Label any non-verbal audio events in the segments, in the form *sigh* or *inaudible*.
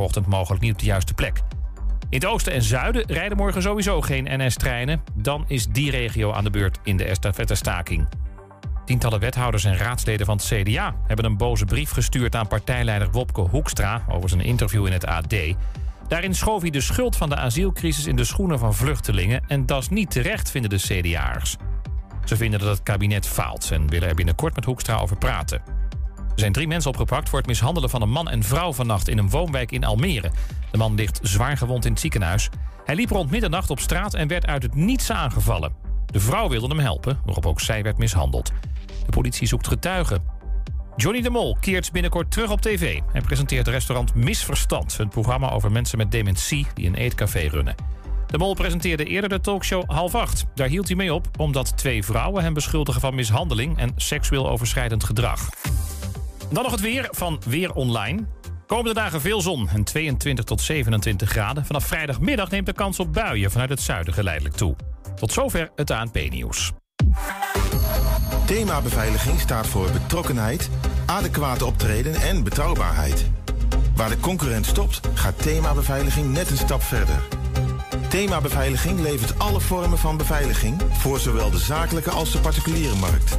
morgenochtend mogelijk niet op de juiste plek. In het oosten en zuiden rijden morgen sowieso geen NS-treinen. Dan is die regio aan de beurt in de estafette-staking. Tientallen wethouders en raadsleden van het CDA hebben een boze brief gestuurd aan partijleider Wopke Hoekstra over zijn interview in het AD. Daarin schoof hij de schuld van de asielcrisis in de schoenen van vluchtelingen en dat is niet terecht, vinden de CDA'ers. Ze vinden dat het kabinet faalt en willen er binnenkort met Hoekstra over praten. Er zijn drie mensen opgepakt voor het mishandelen van een man en vrouw vannacht in een woonwijk in Almere. De man ligt zwaar gewond in het ziekenhuis. Hij liep rond middernacht op straat en werd uit het niets aangevallen. De vrouw wilde hem helpen, waarop ook zij werd mishandeld. De politie zoekt getuigen. Johnny de Mol keert binnenkort terug op tv. Hij presenteert restaurant Misverstand, een programma over mensen met dementie die een eetcafé runnen. De Mol presenteerde eerder de talkshow Half Acht. Daar hield hij mee op omdat twee vrouwen hem beschuldigen van mishandeling en seksueel overschrijdend gedrag. Dan nog het weer van Weer Online. Komende dagen veel zon en 22 tot 27 graden. Vanaf vrijdagmiddag neemt de kans op buien vanuit het zuiden geleidelijk toe. Tot zover het ANP-nieuws. Thema beveiliging staat voor betrokkenheid, adequate optreden en betrouwbaarheid. Waar de concurrent stopt, gaat thema beveiliging net een stap verder. Thema beveiliging levert alle vormen van beveiliging voor zowel de zakelijke als de particuliere markt.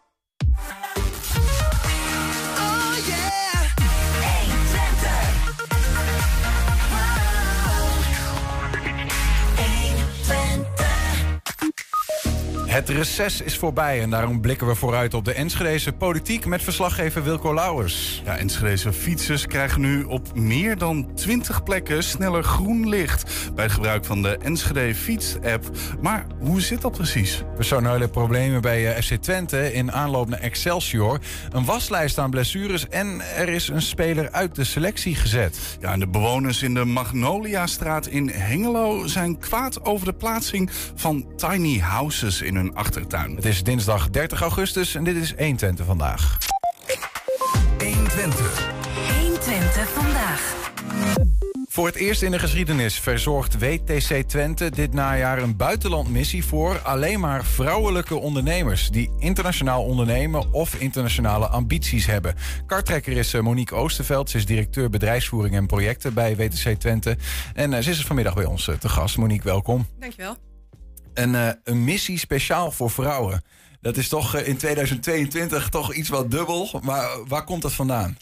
Het reces is voorbij en daarom blikken we vooruit op de Enschedese politiek met verslaggever Wilco Lauwers. Ja, Enschedese fietsers krijgen nu op meer dan 20 plekken sneller groen licht bij het gebruik van de Enschede Fiets-app. Maar hoe zit dat precies? Personele problemen bij eh, FC Twente in aanloop naar Excelsior. Een waslijst aan blessures en er is een speler uit de selectie gezet. Ja, en de bewoners in de Magnolia-straat in Hengelo zijn kwaad over de plaatsing van tiny houses in hun achtertuin. Het is dinsdag 30 augustus en dit is 120 vandaag. 120. 120 vandaag. Voor het eerst in de geschiedenis verzorgt WTC Twente dit najaar een buitenlandmissie voor alleen maar vrouwelijke ondernemers die internationaal ondernemen of internationale ambities hebben. Kartrekker is Monique Oosterveld. Ze is directeur bedrijfsvoering en projecten bij WTC Twente. En eh, ze is vanmiddag bij ons eh, te gast. Monique, welkom. Dankjewel. Een, uh, een missie speciaal voor vrouwen. Dat is toch uh, in 2022 toch iets wat dubbel. Maar waar komt dat vandaan?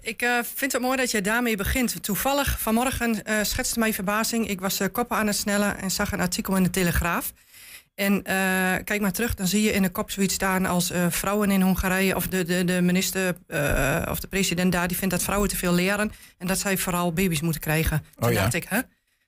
Ik uh, vind het mooi dat je daarmee begint. Toevallig vanmorgen schetste mij verbazing. Ik was koppen aan het snellen en zag een artikel in de Telegraaf. En kijk maar terug, dan zie je in de kop zoiets staan als vrouwen in Hongarije... of de, de, de minister of de president daar, die vindt dat vrouwen te veel leren... en dat zij vooral baby's moeten krijgen. Toen oh, ja. dacht ik, hè?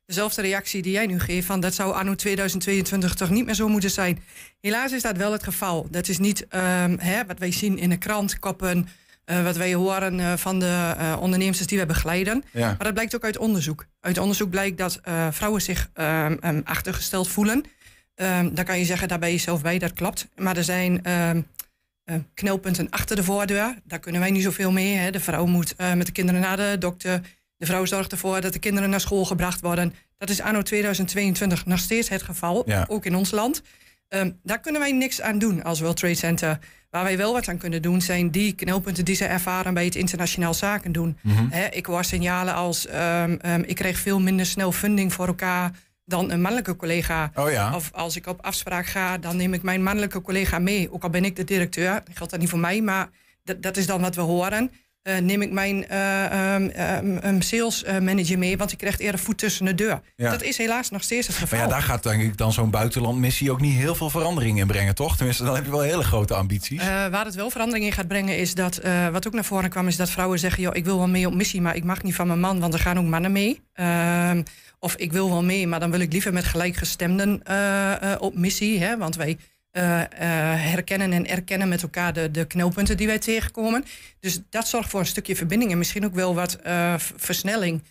Dezelfde reactie die jij nu geeft, van dat zou anno 2022 toch niet meer zo moeten zijn. Helaas is dat wel het geval. Dat is niet um, hè, wat wij zien in de krant, koppen, uh, wat wij horen uh, van de uh, ondernemers die we begeleiden. Ja. Maar dat blijkt ook uit onderzoek. Uit onderzoek blijkt dat vrouwen zich um, um, achtergesteld voelen. dan kan je zeggen, daar ben je zelf bij, dat klopt. Maar er zijn knelpunten achter de voordeur. Daar kunnen wij niet zoveel mee. Hè. De vrouw moet met de kinderen naar de dokter de vrouw zorgt ervoor dat de kinderen naar school gebracht worden. Dat is anno 2022 nog steeds het geval, ja. ook in ons land. Um, daar kunnen wij niks aan doen als World Trade Center. Waar wij wel wat aan kunnen doen, zijn die knelpunten die ze ervaren bij het internationaal zaken doen. Mm -hmm. He, ik hoor signalen als um, um, ik kreeg veel minder snel funding voor elkaar dan een mannelijke collega. Oh ja. Of als ik op afspraak ga, dan neem ik mijn mannelijke collega mee. Ook al ben ik de directeur, dat geldt dat niet voor mij, maar dat is dan wat we horen. Eh, neem ik mijn eh, ehm, ehm, ehm, sales eh, manager mee, want die krijgt eerder voet tussen de deur. Ja. Dat is helaas nog steeds het geval. Maar ja, daar gaat denk ik dan zo'n buitenlandmissie ook niet heel veel verandering in brengen, toch? Tenminste, dan heb je wel hele grote ambities. Waar het wel verandering in gaat brengen is dat, wat ook naar voren kwam, is dat vrouwen zeggen: joh, ik wil wel mee op missie, maar ik mag niet van mijn man, want er gaan ook mannen mee. Of ik wil wel mee, maar dan wil ik liever met gelijkgestemden op missie. Hè, want wij eh, eh, herkennen en erkennen met elkaar de, de knelpunten die wij tegenkomen. Dus dat zorgt voor een stukje verbinding en misschien ook wel wat eh, versnelling.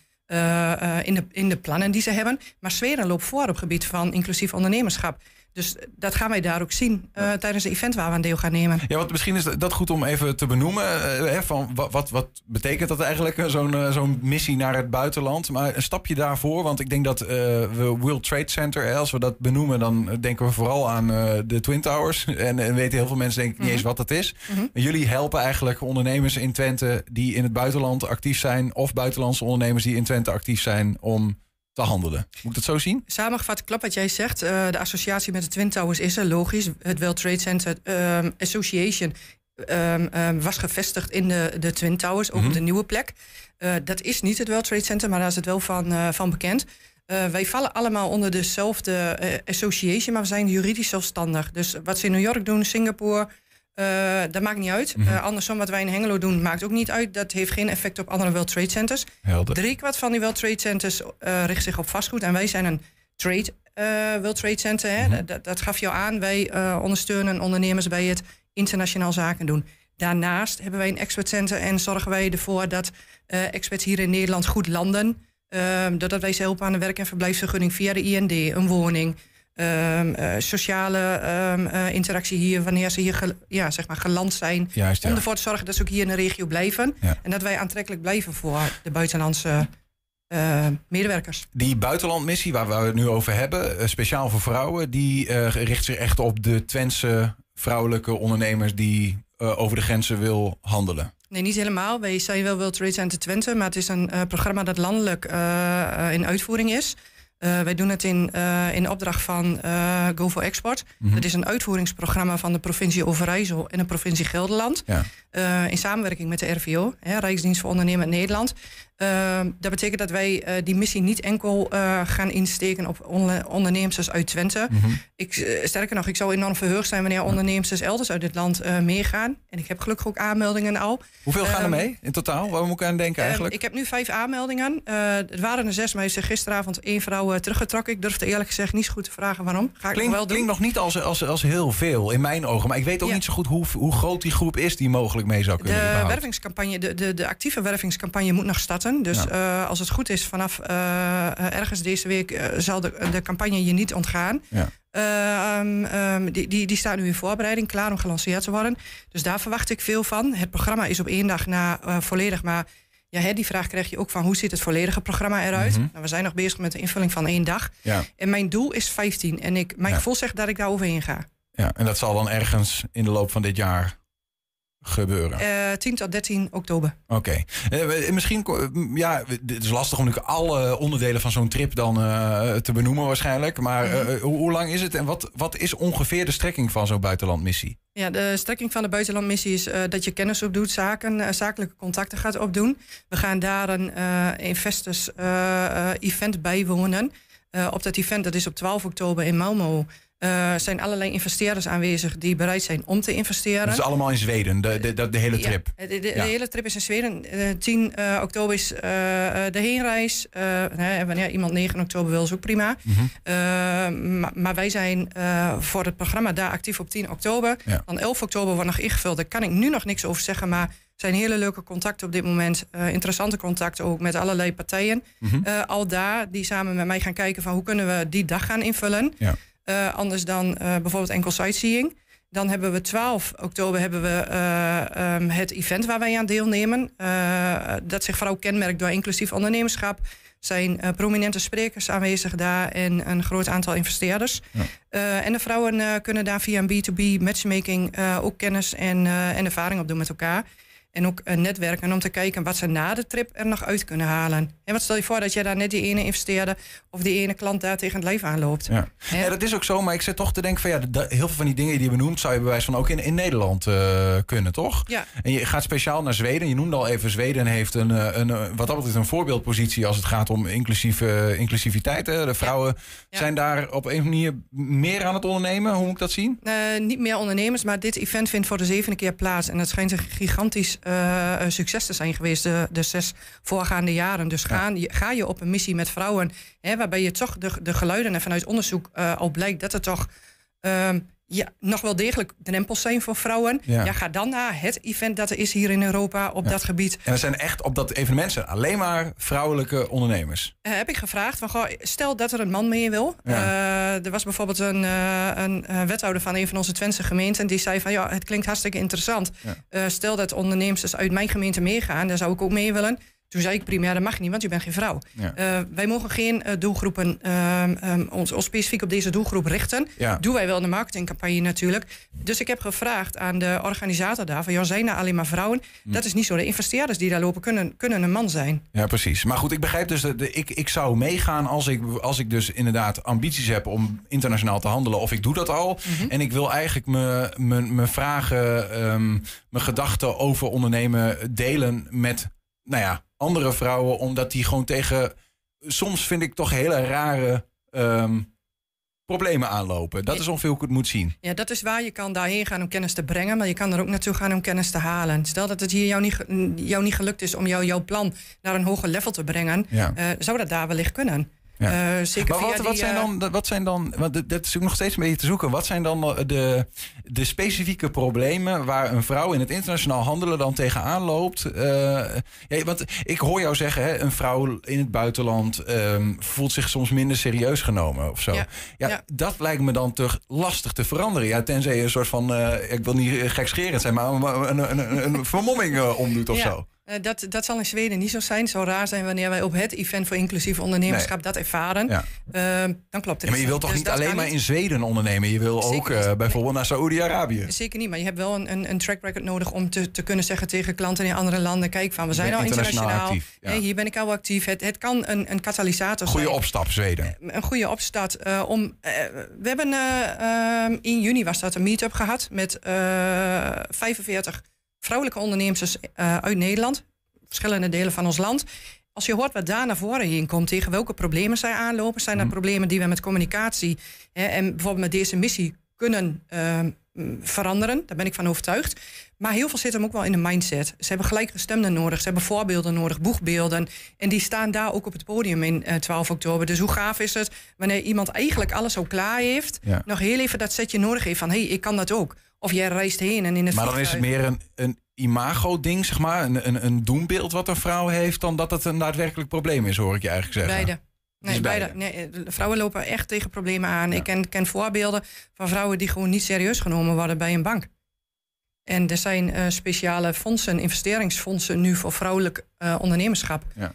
in, de, in de plannen die ze hebben. Maar Zweden loopt voor op het gebied van inclusief ondernemerschap. Dus dat gaan wij daar ook zien eh, tijdens het event waar we aan deel gaan nemen. Ja, want misschien is dat goed om even te benoemen. eh, hè, van wat, wat, wat betekent dat eigenlijk, eh, zo'n eh, zo'n missie naar het buitenland? Maar een stapje daarvoor, want ik denk dat eh, we World Trade Center, hè, als we dat benoemen, dan denken we vooral aan eh, de Twin Towers. *laughs* En, en weten heel veel mensen denk ik niet eens wat dat is. En jullie helpen eigenlijk ondernemers in Twente die in het buitenland actief zijn, of buitenlandse ondernemers die in Twente actief zijn om te handelen. Moet ik dat zo zien? Samengevat, klopt wat jij zegt. Eh, de associatie met de Twin Towers is er, logisch. Het World Trade Center ehm, Association ehm, ehm, was gevestigd in de, de Twin Towers, ook op de nieuwe plek. Eh, dat is niet het World Trade Center, maar daar is het wel van, eh, van bekend. Wij vallen allemaal onder dezelfde association, maar we zijn juridisch zelfstandig. Dus wat ze in New York doen, Singapore, eh, dat maakt niet uit. Eh, andersom, wat wij in Hengelo doen, maakt ook niet uit. Dat heeft geen effect op andere World Trade Centers. Helder. Drie kwart van die World Trade Centers eh, richt zich op vastgoed. En wij zijn een trade World Trade Center. Hè? dat, dat gaf jou aan. Wij ondersteunen ondernemers bij het internationaal zaken doen. Daarnaast hebben wij een expert center en zorgen wij ervoor dat experts hier in Nederland goed landen. Ehm, doordat wij ze helpen aan een werk- en verblijfsvergunning via de IND, een woning. Ehm, eh, sociale ehm, eh, interactie hier, wanneer ze hier ja, zeg maar geland zijn. Juist, ja. Om ervoor te zorgen dat ze ook hier in de regio blijven. Ja. En dat wij aantrekkelijk blijven voor de buitenlandse eh, medewerkers. Die buitenlandmissie waar we het nu over hebben, speciaal voor vrouwen, die richt zich echt op de Twentse vrouwelijke ondernemers die over de grenzen wil handelen. Nee, niet helemaal. Wij zijn wel World Trade Center Twente, maar het is een programma dat landelijk in uitvoering is. Eh, wij doen het in, eh, in opdracht van eh, Go for Export. Dat is een uitvoeringsprogramma van de provincie Overijssel en de provincie Gelderland. Ja. In samenwerking met de RVO, hè, Rijksdienst voor Ondernemen Nederland. Dat betekent dat wij die missie niet enkel gaan insteken op ondernemers uit Twente. ik, eh, sterker nog, ik zou enorm verheugd zijn wanneer ondernemers elders uit dit land meegaan. En ik heb gelukkig ook aanmeldingen al. Hoeveel gaan er Ehm, mee in totaal? Waar moet ik aan denken Ehm, eigenlijk? ik heb nu vijf aanmeldingen. Het waren er zes, maar heeft gisteravond één vrouw eh, teruggetrokken. Ik durfde eerlijk gezegd niet zo goed te vragen waarom. Ga ik wel Klinkt, nog niet als, als, als heel veel in mijn ogen. Maar ik weet ook Ja. niet zo goed hoe, hoe groot die groep is die mogelijk mee zou kunnen. De überhaupt. wervingscampagne, de, de, de actieve wervingscampagne moet nog starten. Dus Ja. eh, als het goed is, vanaf eh, ergens deze week zal de, de campagne je niet ontgaan. Ja. Eh, ehm, ehm, die, die, die staat nu in voorbereiding, klaar om gelanceerd te worden. Dus daar verwacht ik veel van. Het programma is op één dag na volledig, maar ja, hè, die vraag krijg je ook van hoe ziet het volledige programma eruit? Nou, we zijn nog bezig met de invulling van één dag. Ja, En mijn doel is 15. En ik, mijn Ja. gevoel zegt dat ik daar overheen ga. ja, en dat zal dan ergens in de loop van dit jaar gebeuren. Eh 10 tot 13 oktober. Oké. Eh, misschien, ja, het is lastig om natuurlijk alle onderdelen van zo'n trip dan eh, te benoemen waarschijnlijk. Maar Mhm. eh, hoe, hoe lang is het en wat, wat is ongeveer de strekking van zo'n buitenlandmissie? Ja, de strekking van de buitenlandmissie is eh, dat je kennis opdoet, zaken, eh, zakelijke contacten gaat opdoen. We gaan daar een eh investors eh, eh, event bijwonen. Eh, op dat event, dat is op 12 oktober in Malmo, eh, zijn allerlei investeerders aanwezig die bereid zijn om te investeren. Dat is allemaal in Zweden, de, de, de, de hele trip. Ja, de, de- de Ja. hele trip is in Zweden. Eh, 10 eh, oktober is de heenreis. Hè, en wanneer iemand 9 oktober wil, is ook prima. Mhm. Maar, maar wij zijn voor het programma daar actief op 10 oktober. Ja. Dan 11 oktober wordt nog ingevuld. Daar kan ik nu nog niks over zeggen. Maar zijn hele leuke contacten op dit moment. Interessante contacten ook met allerlei partijen. Mhm. Al daar die samen met mij gaan kijken van hoe kunnen we die dag gaan invullen. Ja. Eh, anders dan eh, bijvoorbeeld enkel sightseeing. Dan hebben we 12 oktober hebben we, eh, ehm, het event waar wij aan deelnemen. Dat zich vooral kenmerkt door inclusief ondernemerschap. zijn prominente sprekers aanwezig daar en een groot aantal investeerders. Ja. En de vrouwen kunnen daar via een B2B matchmaking ook kennis en, en ervaring op doen met elkaar. En ook eh, netwerken om te kijken wat ze na de trip er nog uit kunnen halen. En wat stel je voor dat je daar net die ene investeerde of die ene klant daar tegen het lijf aanloopt. Ja. ja, dat is ook zo. Maar ik zit toch te denken van ja, de- heel veel van die dingen die je benoemt, zou je bewijs van ook in, in Nederland eh, kunnen, toch? Ja. En je gaat speciaal naar Zweden. Je noemde al even, Zweden heeft een, eh, een, wat dat betreft een voorbeeldpositie als het gaat om inclusief, eh, inclusiviteit. Hè. De vrouwen Ja. zijn daar op een manier meer aan het ondernemen. Hoe moet ik dat zien? Eh, niet meer ondernemers, maar dit event vindt voor de zevende keer plaats. En het schijnt een gigantisch eh, eh, succes te zijn geweest de, de zes voorgaande jaren. Dus gaan, je, ga je op een missie met vrouwen, hè, waarbij je toch de, de geluiden en vanuit onderzoek eh, al blijkt dat er toch ehm, ja, nog wel degelijk drempels zijn voor vrouwen. Ja. Ja. ga dan naar het event dat er is hier in Europa op dat gebied. En er zijn echt op dat evenement alleen maar vrouwelijke ondernemers. Eh, heb ik gevraagd van, goh, stel dat er een man mee wil. Ja. Eh, er was bijvoorbeeld een, eh, een wethouder van een van onze Twentse gemeenten... die zei van, ja, het klinkt hartstikke interessant. Stel dat ondernemers uit mijn gemeente meegaan, daar zou ik ook mee willen. Toen zei ik prima, dat mag niet, want je bent geen vrouw. Ja. Eh, wij mogen geen eh, doelgroepen, ehm, ehm, ons, ons specifiek op deze doelgroep richten. Ja. Doen wij wel in de marketingcampagne natuurlijk. Dus ik heb gevraagd aan de organisator daar... van, ja, zijn er alleen maar vrouwen? Hm. Dat is niet zo. De investeerders die daar lopen kunnen, kunnen een man zijn. Ja, precies. Maar goed, ik begrijp dus dat de- ik, ik zou meegaan als ik, als ik dus inderdaad ambities heb om internationaal te handelen. Of ik doe dat al. En ik wil eigenlijk mijn vragen, ehm, mijn gedachten over ondernemen delen met nou ja, andere vrouwen. Omdat die gewoon tegen, soms vind ik toch hele rare ehm, problemen aanlopen. Dat is ongeveer hoe ik het moet zien. Ja, dat is waar. Je kan daarheen gaan om kennis te brengen, maar je kan er ook naartoe gaan om kennis te halen. Stel dat het hier jou niet, jou niet gelukt is om jou, jouw plan naar een hoger level te brengen, Ja. eh, zou dat daar wellicht kunnen. Ja. Eh, zeker Maar via wat, wat, die, zijn eh, dan, wat zijn dan, want dit is ook nog steeds een beetje te zoeken. Wat zijn dan de, de specifieke problemen waar een vrouw in het internationaal handelen dan tegenaan loopt? Eh, ja, want ik hoor jou zeggen, hè, een vrouw in het buitenland ehm, voelt zich soms minder serieus genomen of zo. Ja, dat lijkt me dan toch lastig te veranderen. Ja, tenzij je een soort van, eh, ik wil niet gekscherend zijn, maar een, een, een, een vermomming eh, omdoet of zo. Eh, dat, dat zal in Zweden niet zo zijn. Het zou raar zijn wanneer wij op het event voor inclusief ondernemerschap dat ervaren. Ja. Eh, dan klopt het. Ja, maar je wilt toch Dus niet alleen maar in Zweden ondernemen? Je wil Zeker ook eh, bijvoorbeeld naar Saoedi-Arabië. Zeker niet, maar je hebt wel een, een, een track record nodig om te, te kunnen zeggen tegen klanten in andere landen: kijk, van we zijn al internationaal internationaal. actief, ja. Hè, hier ben ik al actief. Het, het kan een, een katalysator Goede zijn. opstap, Zweden. een goede opstart. om, we hebben eh, ehm, in juni was dat een meet-up gehad met eh 45 vrouwelijke ondernemers eh, uit Nederland, verschillende delen van ons land. Als je hoort wat daar naar voren heen komt, tegen welke problemen zij aanlopen, zijn er problemen die we met communicatie hè, en bijvoorbeeld met deze missie kunnen ehm, veranderen. Daar ben ik van overtuigd. Maar heel veel zit hem ook wel in de mindset. Ze hebben gelijkgestemden nodig, ze hebben voorbeelden nodig, boegbeelden. En die staan daar ook op het podium in eh, 12 oktober. Dus hoe gaaf is het wanneer iemand eigenlijk alles al klaar heeft, Ja. nog heel even dat setje nodig heeft van hé, hey, ik kan dat ook. Of jij reist heen en in het Maar dan is het meer een, een imago-ding, zeg maar. Een, een, een doembeeld wat een vrouw heeft... dan dat het een daadwerkelijk probleem is, hoor ik je eigenlijk zeggen. Beide. Nee, beide. Nee, eh, vrouwen lopen echt tegen problemen aan. Ja. Ik ken, ken voorbeelden van vrouwen die gewoon niet serieus genomen worden bij een bank. En er zijn eh, speciale fondsen, investeringsfondsen nu voor vrouwelijk eh, ondernemerschap. Ja.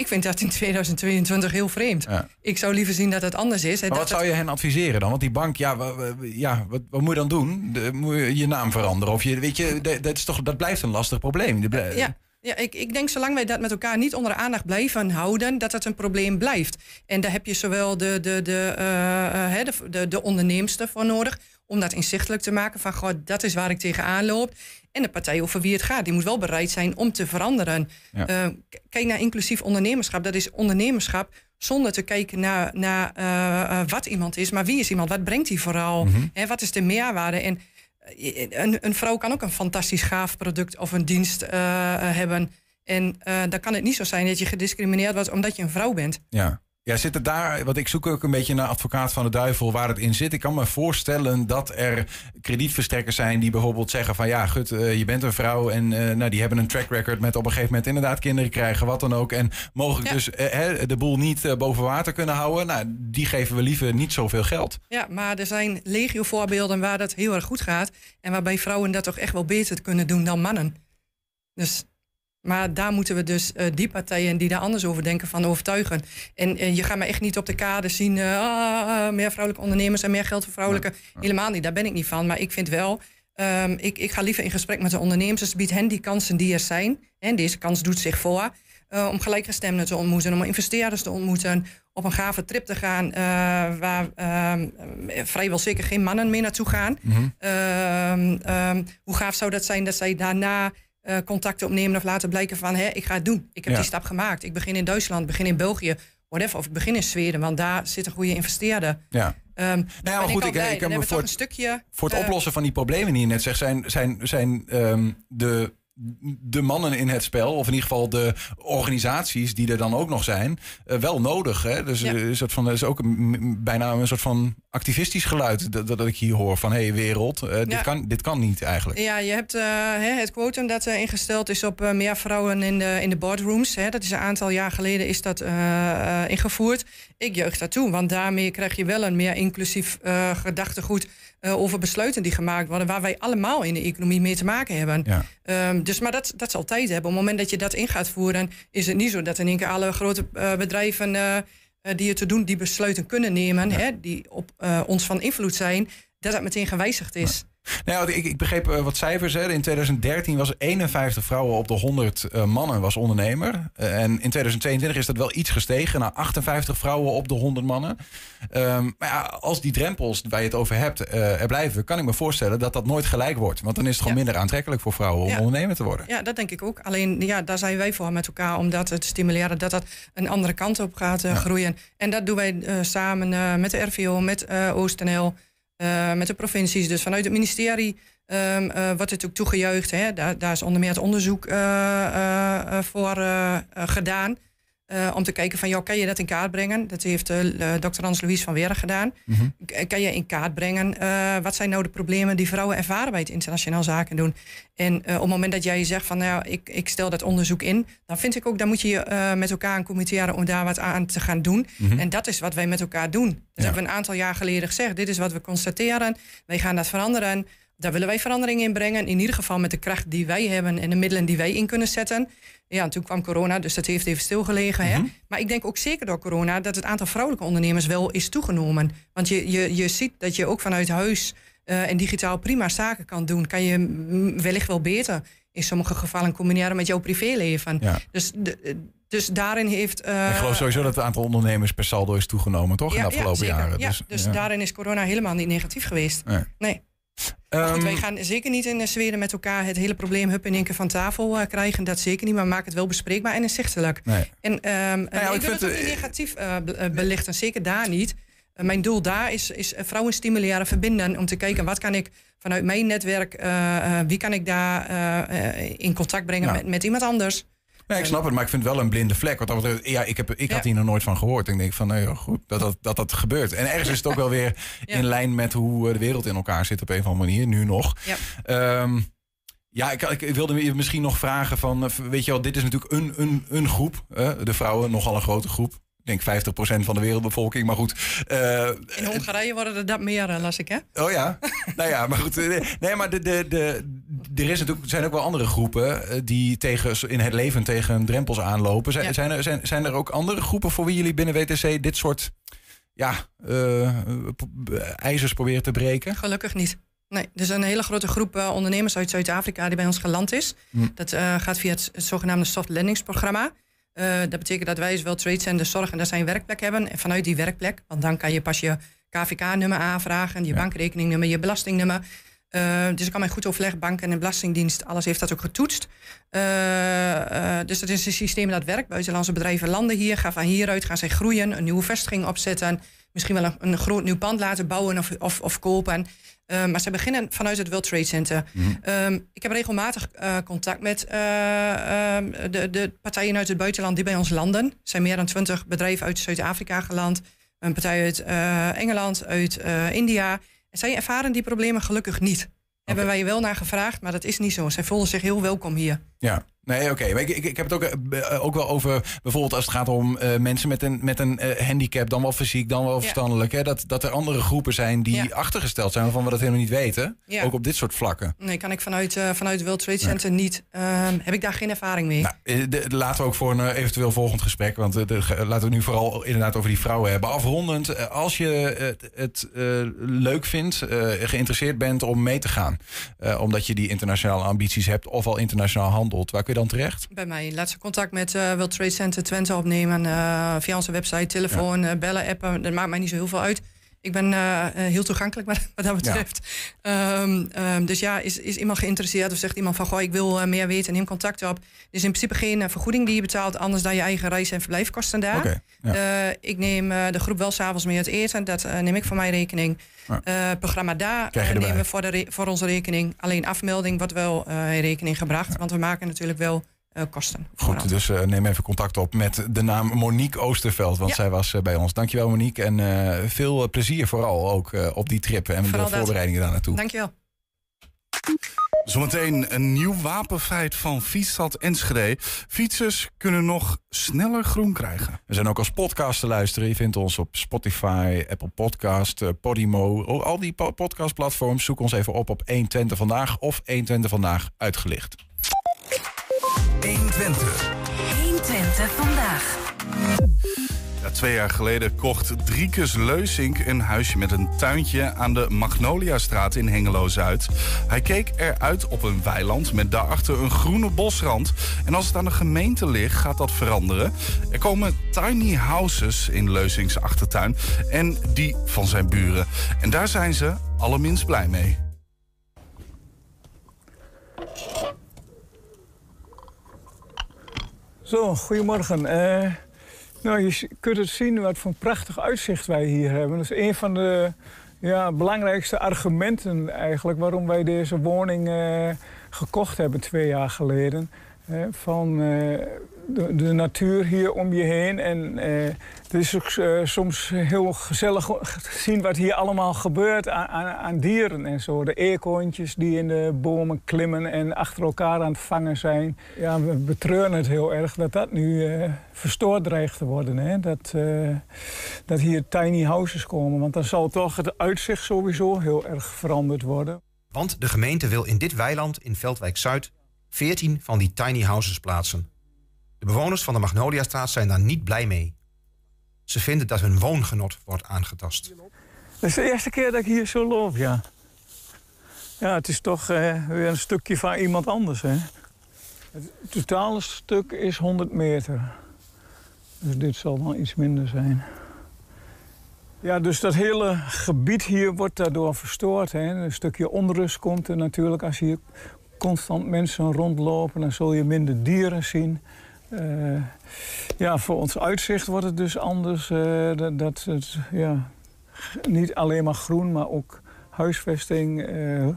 Ik vind dat in 2022 heel vreemd. Ja. Ik zou liever zien dat het anders is. hè, Maar wat zou je hen adviseren dan? Want die bank, ja, ja wat, wat moet je dan doen? De- moet je je naam veranderen? Of je, weet je, dat, dat is toch, dat blijft een lastig probleem. De Ja, ja ik, ik denk zolang wij dat met elkaar niet onder de aandacht blijven houden, dat het een probleem blijft. En daar heb je zowel de, de, de, eh, eh, hè, de, de, de onderneemster voor nodig om dat inzichtelijk te maken van goh, dat is waar ik tegenaan loop. En de partij over wie het gaat, die moet wel bereid zijn om te veranderen. Ja. Eh, kijk naar inclusief ondernemerschap. Dat is ondernemerschap zonder te kijken naar, naar eh, eh, wat iemand is, maar wie is iemand? Wat brengt hij vooral? Hè, wat is de meerwaarde? En een, een vrouw kan ook een fantastisch gaaf product of een dienst hebben. En dan kan het niet zo zijn dat je gediscrimineerd wordt omdat je een vrouw bent. Ja. Ja, zit het daar, want ik zoek ook een beetje naar advocaat van de duivel waar het in zit. Ik kan me voorstellen dat er kredietverstrekkers zijn die bijvoorbeeld zeggen van ja, gut, eh, je bent een vrouw en eh, nou, die hebben een track record met op een gegeven moment inderdaad kinderen krijgen, wat dan ook. En mogelijk Ja. dus eh, de boel niet boven water kunnen houden. Nou, die geven we liever niet zoveel geld. Ja, maar er zijn legio voorbeelden waar dat heel erg goed gaat. En waarbij vrouwen dat toch echt wel beter kunnen doen dan mannen. Dus, maar daar moeten we dus eh, die partijen die daar anders over denken van overtuigen. En eh, je gaat me echt niet op de kade zien, eh, ah, ah, meer vrouwelijke ondernemers en meer geld voor vrouwelijke. Helemaal niet, daar ben ik niet van. Maar ik vind wel, Ehm, ik, ik ga liever in gesprek met de ondernemers. Dus bied hen die kansen die er zijn. En deze kans doet zich voor. Uh, om gelijkgestemden te ontmoeten, om investeerders te ontmoeten, op een gave trip te gaan uh, waar uh, vrijwel zeker geen mannen meer naartoe gaan. Mm -hmm. hoe gaaf zou dat zijn dat zij daarna uh, contacten opnemen of laten blijken van hé, ik ga het doen. Ik heb die stap gemaakt. Ik begin in Duitsland, begin in België, whatever. Of ik begin in Zweden, want daar zit een goede investeerder. Ja. Um, nou ja, goed, ik, ik, ik heb me voor, een stukje, voor het oplossen van die problemen die je net zegt, zijn, zijn, zijn um, de de mannen in het spel, of in ieder geval de organisaties die er dan ook nog zijn, uh, wel nodig. Hè? Dus ja. een soort van, is ook een, bijna een soort van activistisch geluid dat, dat ik hier hoor van hé hey, wereld, uh, ja. dit, kan, dit kan niet eigenlijk. Ja, je hebt uh, het quotum dat ingesteld is op meer vrouwen in de, in de boardrooms. Hè? Dat is een aantal jaar geleden is dat ingevoerd. Ik jeug daartoe, want daarmee krijg je wel een meer inclusief gedachtegoed uh, over besluiten die gemaakt worden, waar wij allemaal in de economie mee te maken hebben. Ja. Um, dus, maar dat, dat zal tijd hebben. Op het moment dat je dat in gaat voeren, is het niet zo dat in één keer alle grote uh, bedrijven uh, die het te doen, die besluiten kunnen nemen, ja. hè, die op ons van invloed zijn, dat dat meteen gewijzigd is. Nou, ik, ik begreep uh, wat cijfers. Hè. In 2013 was 51 vrouwen op de 100 uh, mannen was ondernemer. Uh, en in 2022 is dat wel iets gestegen naar 58 vrouwen op de 100 mannen. Um, maar ja, als die drempels waar je het over hebt er blijven, kan ik me voorstellen dat dat nooit gelijk wordt. Want dan is het gewoon ja. minder aantrekkelijk voor vrouwen om ja. ondernemer te worden. Ja, dat denk ik ook. Alleen ja, daar zijn wij voor met elkaar om dat te stimuleren, dat dat een andere kant op gaat groeien. En dat doen wij samen met de RVO, met OostNL. Uh, met de provincies. Dus vanuit het ministerie um, wordt ook toegejuicht. Hè. Daar, daar, is onder meer het onderzoek uh, voor gedaan. Uh, om te kijken van, joh, kan je dat in kaart brengen? Dat heeft uh, dokter Hans-Louise van Weer gedaan. Mm -hmm. Kan je in kaart brengen, uh, wat zijn nou de problemen die vrouwen ervaren bij het internationaal zaken doen? En op het moment dat jij zegt van, nou, ik, ik stel dat onderzoek in, dan vind ik ook, dan moet je met elkaar een committeren om daar wat aan te gaan doen. Mm -hmm. En dat is wat wij met elkaar doen. Dat ja. hebben we een aantal jaar geleden gezegd. Dit is wat we constateren. Wij gaan dat veranderen. Daar willen wij verandering in brengen. In ieder geval met de kracht die wij hebben en de middelen die wij in kunnen zetten. Ja, en toen kwam corona, dus dat heeft even stilgelegen. Mm -hmm. hè? Maar ik denk ook zeker door corona dat het aantal vrouwelijke ondernemers wel is toegenomen. Want je, je, je ziet dat je ook vanuit huis uh, en digitaal prima zaken kan doen. Kan je wellicht wel beter in sommige gevallen combineren met jouw privéleven. Ja. Dus, de, dus daarin heeft. Uh, ik geloof sowieso dat het aantal ondernemers per saldo is toegenomen, toch? Ja, in de afgelopen ja, jaren. Ja, dus, dus daarin is corona helemaal niet negatief geweest. Nee. nee. Um, goed, wij gaan zeker niet in Zweden met elkaar het hele probleem hup in één keer van tafel uh, krijgen. Dat zeker niet, maar maak het wel bespreekbaar en inzichtelijk. Nee. En um, nou ja, ik wil het ook niet negatief uh, belichten, zeker daar niet. Uh, mijn doel daar is, is vrouwen stimuleren, verbinden om te kijken wat kan ik vanuit mijn netwerk, wie kan ik daar in contact brengen nou. met, met iemand anders. Nee, ik snap het, maar ik vind het wel een blinde vlek. Want dat, ja, ik, heb, ik had hier nog nooit van gehoord. Ik denk van, nou goed, dat dat, dat dat gebeurt. En ergens is het ook wel weer ja. in lijn met hoe de wereld in elkaar zit op een of andere manier, nu nog. Ja. Um, ja, ik, ik, wilde misschien nog vragen van, weet je wel, dit is natuurlijk een, een, een groep. De vrouwen, nogal een grote groep. Ik denk 50% van de wereldbevolking, maar goed. Uh, in Hongarije worden er dat meer, las ik, hè? Oh ja, nou ja, maar goed. Nee, maar de, de, de, er is natuurlijk, zijn ook wel andere groepen die tegen, in het leven tegen drempels aanlopen. Zijn, ja. zijn, er, zijn, zijn er ook andere groepen voor wie jullie binnen WTC dit soort ja, uh, ijzers proberen te breken? Gelukkig niet. Nee, er is een hele grote groep uh, ondernemers uit Zuid-Afrika die bij ons geland is. Hm. Dat uh, gaat via het, het zogenaamde soft landingsprogramma. Uh, dat betekent dat wij zowel trade centers zorgen dat zij een werkplek hebben. En vanuit die werkplek, want dan kan je pas je KVK-nummer aanvragen, je ja. bankrekeningnummer, je belastingnummer. Uh, dus ik kan mijn goed overleg, banken en belastingdienst, alles heeft dat ook getoetst. Uh, dus dat is een systeem dat werkt. Buitenlandse bedrijven landen hier, gaan van hieruit, gaan zij groeien, een nieuwe vestiging opzetten. Misschien wel een, een groot nieuw pand laten bouwen of, of, of kopen. Uh, maar ze beginnen vanuit het World Trade Center. Mm -hmm. um, ik heb regelmatig uh, contact met uh, um, de, de, partijen uit het buitenland die bij ons landen. Er zijn meer dan twintig bedrijven uit Zuid-Afrika geland. Een partij uit Engeland, uit India. En zij ervaren die problemen gelukkig niet. Okay. Hebben wij wel naar gevraagd, maar dat is niet zo. Zij voelen zich heel welkom hier. Ja. Nee, oké. Maar ik, ik, ik heb het ook, eh, ook wel over bijvoorbeeld als het gaat om eh, mensen met een, met een eh, handicap, dan wel fysiek, dan wel verstandelijk. Hè? Dat, dat er andere groepen zijn die achtergesteld zijn waarvan we dat helemaal niet weten. Ja. Ook op dit soort vlakken. Nee, kan ik vanuit, eh vanuit World Trade Center niet. ehm, heb ik daar geen ervaring mee. Nou, eh, de- laten we ook voor een eh, eventueel volgend gesprek, want eh, de- laten we nu vooral inderdaad over die vrouwen hebben. Afrondend, eh, als je het, het eh, leuk vindt, eh, geïnteresseerd bent om mee te gaan, eh, omdat je die internationale ambities hebt of al internationaal handelt, waar kun je dan terecht? Bij mij. Laat ze contact met eh World Trade Center Twente opnemen. eh, via onze website, telefoon, eh, bellen, appen. Dat maakt mij niet zo heel veel uit. Ik ben eh, eh, heel toegankelijk wat, wat dat betreft. Ehm, ehm, dus ja, is, is iemand geïnteresseerd of zegt iemand van... Goh, ik wil eh, meer weten, neem contact op. Er is in principe geen vergoeding die je betaalt... anders dan je eigen reis- en verblijfkosten daar. Ja. Ik neem de groep wel s'avonds mee uit eten. Dat neem ik voor mijn rekening. Ja. Programma daar nemen we voor, de voor onze rekening. Alleen afmelding wordt wel in rekening gebracht. Want we maken natuurlijk wel eh, kosten. Goed, dus eh, neem even contact op met de naam Monique Oosterveld, want Ja. zij was eh, bij ons. Dankjewel Monique en eh, veel plezier vooral ook eh, op die trip en Vooral de voorbereidingen daar naartoe. Dankjewel. Zometeen een nieuw wapenfeit van Fietsstad Enschede. Fietsers kunnen nog sneller groen krijgen. We zijn ook als podcast te luisteren. Je vindt ons op Spotify, Apple Podcast, Podimo. Al die po- podcastplatforms. Zoek ons even op op 120 Vandaag of 120 Vandaag uitgelicht. 120. 120 vandaag. Ja, twee jaar geleden kocht Driekes Leusink een huisje met een tuintje aan de Magnoliastraat in Hengelo-Zuid. Hij keek eruit op een weiland met daarachter een groene bosrand. En als het aan de gemeente ligt, gaat dat veranderen. Er komen tiny houses in Leusinks achtertuin en die van zijn buren. En daar zijn ze allerminst blij mee. Zo, goedemorgen. Eh, nou, je kunt het zien wat voor prachtig uitzicht wij hier hebben. Dat is een van de ja, belangrijkste argumenten eigenlijk waarom wij deze woning eh, gekocht hebben twee jaar geleden. Eh, van de, natuur hier om je heen. En eh, het is ook eh, soms heel gezellig zien wat hier allemaal gebeurt aan, aan, dieren en zo. De eekhoorntjes die in de bomen klimmen en achter elkaar aan het vangen zijn. Ja, we betreuren het heel erg dat dat nu eh, verstoord dreigt te worden. Hè? Dat, dat hier tiny houses komen. Want dan zal toch het uitzicht sowieso heel erg veranderd worden. Want de gemeente wil in dit weiland in Veldwijk Zuid 14 van die tiny houses plaatsen. De bewoners van de Magnoliastraat zijn daar niet blij mee. Ze vinden dat hun woongenot wordt aangetast. Dat is de eerste keer dat ik hier zo loop, ja. Ja, het is toch eh, weer een stukje van iemand anders, hè. Het totale stuk is 100 meter. Dus dit zal wel iets minder zijn. Ja, dus dat hele gebied hier wordt daardoor verstoord. Hè. Een stukje onrust komt er natuurlijk. Als hier constant mensen rondlopen, dan zul je minder dieren zien. Eh, ja, voor ons uitzicht wordt het dus anders. eh, dat, het, ja, niet alleen maar groen, maar ook huisvesting. eh,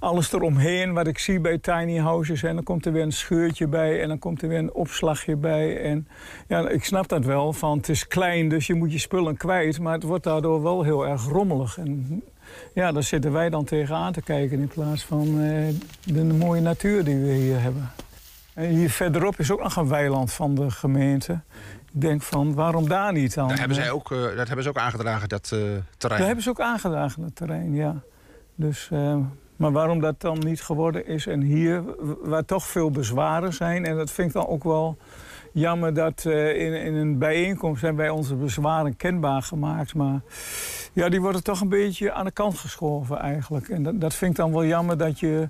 alles eromheen wat ik zie bij tiny houses. En dan komt er weer een scheurtje bij en dan komt er weer een opslagje bij. En ja, ik snap dat wel, van het is klein, dus je moet je spullen kwijt. Maar het wordt daardoor wel heel erg rommelig. En ja, daar zitten wij dan tegenaan te kijken in plaats van de mooie natuur die we hier hebben. En hier verderop is ook nog een weiland van de gemeente. Ik denk van, waarom daar niet dan? Daar hebben zij ook, eh, dat hebben ze ook aangedragen, dat eh, terrein. Daar hebben ze ook aangedragen, het terrein, ja. Dus, eh, maar waarom dat dan niet geworden is en hier, waar toch veel bezwaren zijn... en dat vind ik dan ook wel jammer dat in, in een bijeenkomst... zijn wij onze bezwaren kenbaar gemaakt, maar... ja, die worden toch een beetje aan de kant geschoven eigenlijk. En dat, dat vind ik dan wel jammer dat je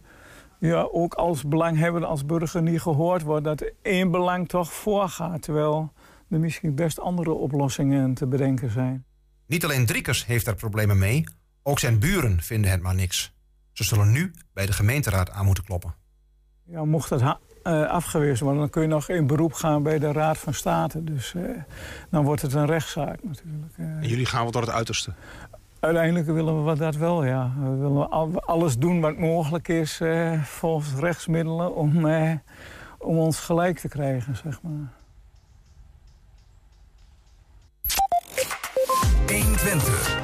ja, ook als belanghebbende, als burger niet gehoord wordt... dat één belang toch voorgaat, terwijl er misschien best andere oplossingen te bedenken zijn. Niet alleen Driekers heeft er problemen mee, ook zijn buren vinden het maar niks. Ze zullen nu bij de gemeenteraad aan moeten kloppen. Ja, mocht dat eh, afgewezen worden, dan kun je nog in beroep gaan bij de Raad van State. Dus eh, dan wordt het een rechtszaak natuurlijk. Eh, En jullie gaan wel tot het uiterste. Uiteindelijk willen we dat wel, ja. We willen al- alles doen wat mogelijk is eh, volgens rechtsmiddelen om, eh, om ons gelijk te krijgen, zeg maar. 120.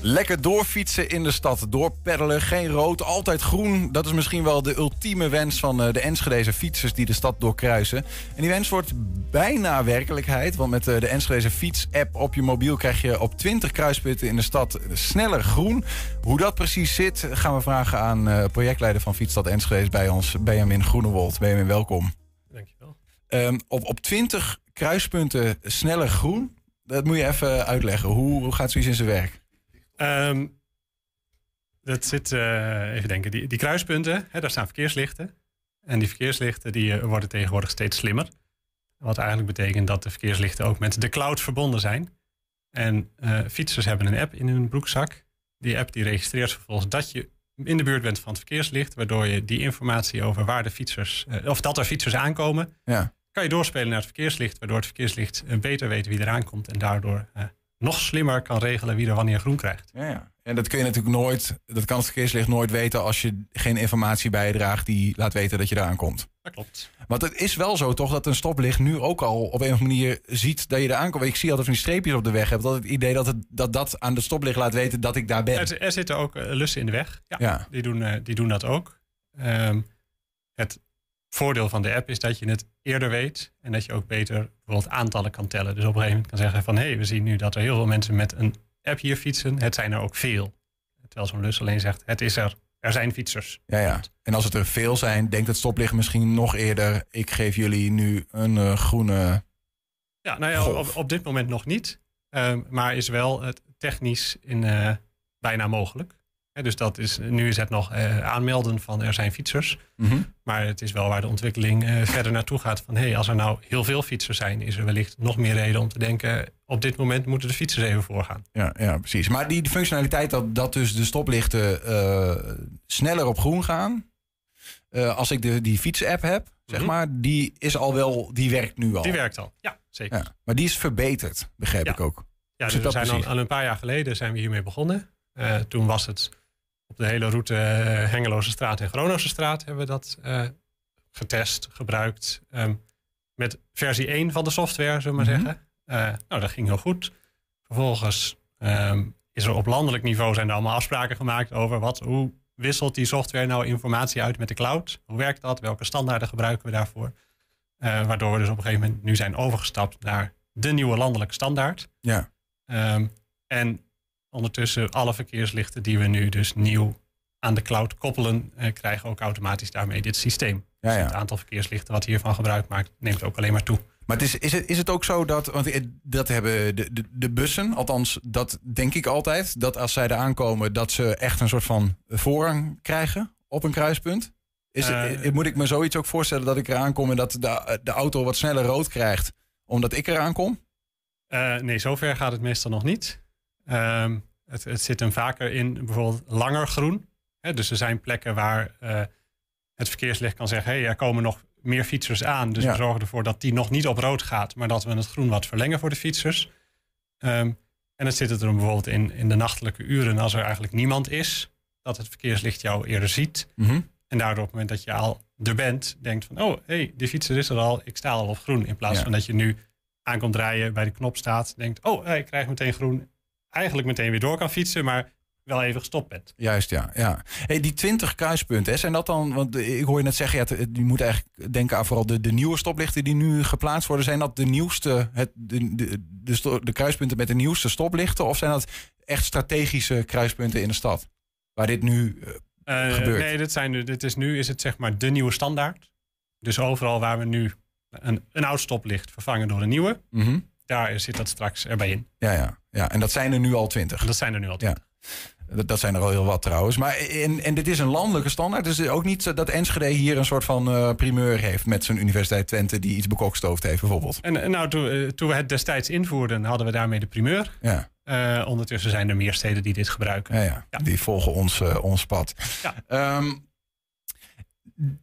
Lekker doorfietsen in de stad, doorpeddelen, geen rood, altijd groen. Dat is misschien wel de ultieme wens van eh, de Enschedeze fietsers die de stad doorkruisen. En die wens wordt bijna werkelijkheid, want met eh, de Enschedeze fiets-app op je mobiel krijg je op 20 kruispunten in de stad sneller groen. Hoe dat precies zit, gaan we vragen aan eh, projectleider van Fietsstad Enschede bij ons, Benjamin Groenewold. Benjamin, welkom. Dankjewel. Um, op, op 20 kruispunten sneller groen, dat moet je even uitleggen. Hoe, hoe gaat zoiets in zijn werk? Um, dat zit, uh, even denken, die, die kruispunten, hè, daar staan verkeerslichten. En die verkeerslichten die, uh, worden tegenwoordig steeds slimmer. Wat eigenlijk betekent dat de verkeerslichten ook met de cloud verbonden zijn. En uh, fietsers hebben een app in hun broekzak. Die app die registreert vervolgens dat je in de buurt bent van het verkeerslicht. Waardoor je die informatie over waar de fietsers, of dat er fietsers aankomen, ja. kan je doorspelen naar het verkeerslicht. Waardoor het verkeerslicht beter weet wie er aankomt. En daardoor nog slimmer kan regelen wie er wanneer groen krijgt. Ja, ja. En dat kun je natuurlijk nooit, dat kan het verkeerslicht nooit weten als je geen informatie bijdraagt die laat weten dat je eraan komt. Dat klopt. Want het is wel zo toch dat een stoplicht nu ook al op een of andere manier ziet dat je eraan komt. Ik zie altijd van die streepjes op de weg. Heb altijd het idee dat, het, dat dat aan de stoplicht laat weten dat ik daar ben. Er, er zitten ook uh, lussen in de weg. Ja, ja. Die, doen, uh, die doen dat ook. Um, het voordeel van de app is dat je het eerder weet en dat je ook beter bijvoorbeeld aantallen kan tellen. Dus op een gegeven moment kan zeggen van hé, hey, we zien nu dat er heel veel mensen met een app hier fietsen. Het zijn er ook veel. Terwijl zo'n lus alleen zegt het is er. Er zijn fietsers. Ja, ja. En als het er veel zijn, denkt het stoplicht misschien nog eerder. Ik geef jullie nu een uh, groene. Ja, nou ja, op, op, dit moment nog niet. Um, maar is wel het technisch in, uh, bijna mogelijk. Dus dat is, nu is het nog uh, aanmelden van er zijn fietsers. Mm -hmm. Maar het is wel waar de ontwikkeling uh, verder naartoe gaat. Van hé, hey, als er nou heel veel fietsers zijn, is er wellicht nog meer reden om te denken. Op dit moment moeten de fietsers even voorgaan. Ja, ja precies. Maar die functionaliteit dat, dat dus de stoplichten uh, sneller op groen gaan. als ik de, die fiets-app heb, zeg mm -hmm. maar, die is al wel, die werkt nu al. Die werkt al, ja, zeker. Ja, maar die is verbeterd, begrijp ja. ik ook. Ja, dus we zijn al, al, een paar jaar geleden zijn we hiermee begonnen. toen was het op de hele route uh, Hengeloze straat en Groningse straat hebben we dat uh, getest, gebruikt. Um, met versie 1 van de software, zullen we maar mm -hmm. zeggen. Uh, nou, dat ging heel goed. Vervolgens um, is er op landelijk niveau zijn er allemaal afspraken gemaakt over wat, hoe wisselt die software nou informatie uit met de cloud? Hoe werkt dat? Welke standaarden gebruiken we daarvoor? waardoor we dus op een gegeven moment nu zijn overgestapt naar de nieuwe landelijke standaard. Ja. Um, en ondertussen alle verkeerslichten die we nu dus nieuw aan de cloud koppelen, eh, krijgen ook automatisch daarmee dit systeem. Ja, ja. Dus het aantal verkeerslichten wat hiervan gebruik maakt, neemt ook alleen maar toe. Maar het is, is, het, is het ook zo dat, want dat hebben de, de, de bussen, althans dat denk ik altijd, dat als zij er aankomen, dat ze echt een soort van voorrang krijgen op een kruispunt? Is het, uh, moet ik me zoiets ook voorstellen dat ik eraan kom en dat de, de auto wat sneller rood krijgt, omdat ik eraan kom? Uh, nee, zover gaat het meestal nog niet. Um, het, het, zit hem vaker in bijvoorbeeld langer groen. He, dus er zijn plekken waar uh, het verkeerslicht kan zeggen: hé, hey, er komen nog meer fietsers aan. Dus Ja. we zorgen ervoor dat die nog niet op rood gaat, maar dat we het groen wat verlengen voor de fietsers. Ehm, en het zit er dan bijvoorbeeld in, in de nachtelijke uren, als er eigenlijk niemand is, dat het verkeerslicht jou eerder ziet. Mhm. En daardoor op het moment dat je al er bent, denkt van: oh, hé, hey, de fietser is er al, ik sta al op groen. In plaats Ja. van dat je nu aankomt rijden, bij de knop staat, denkt: oh, ik krijg meteen groen. Eigenlijk meteen weer door kan fietsen, maar wel even gestopt bent. Juist, ja. ja. Hey, die 20 kruispunten, hè, zijn dat dan, want ik hoor je net zeggen, ja, je moet eigenlijk denken aan vooral de, de nieuwe stoplichten die nu geplaatst worden. Zijn dat de nieuwste, het, de, de, de, de kruispunten met de nieuwste stoplichten? Of zijn dat echt strategische kruispunten in de stad? Waar dit nu eh, Eh, gebeurt? Nee, dit, zijn, nu- dit is nu is het zeg maar de nieuwe standaard. Dus overal waar we nu een, een oud stoplicht vervangen door een nieuwe, Mhm. daar zit dat straks erbij in. Ja, ja, ja, en dat zijn er nu al 20. Dat zijn er nu al Ja. Dat, zijn er al heel wat trouwens. Maar en, en dit is een landelijke standaard. Dus ook niet dat Enschede hier een soort van eh, primeur heeft met zijn Universiteit Twente die iets bekokstoofd heeft bijvoorbeeld. En, en nou, toen, eh, toen we het destijds invoerden, hadden we daarmee de primeur. Ja. Eh, ondertussen zijn er meer steden die dit gebruiken. Ja, ja. Die volgen ons, ons pad. Ja. Ehm,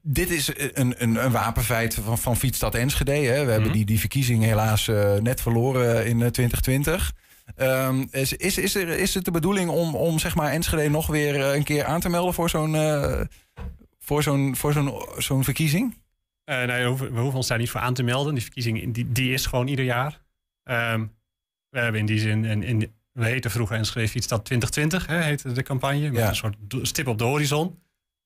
dit is een, een, een wapenfeit van, van Fietsstad Enschede. Hè. We hebben Mhm. die, die verkiezing helaas net verloren in eh, 2020. Ehm, is, is, is, er, is het de bedoeling om, om zeg maar Enschede nog weer eh, een keer aan te melden voor zo'n eh, voor zo'n voor zo'n zo'n verkiezing? Eh, nee, we hoeven, we hoeven ons daar niet voor aan te melden. Die verkiezing die, die is gewoon ieder jaar. Ehm, we hebben in die zin een, een we heten vroeger Enschede Fietsstad 2020, hè, heette de campagne. Met Ja. een soort stip op de horizon.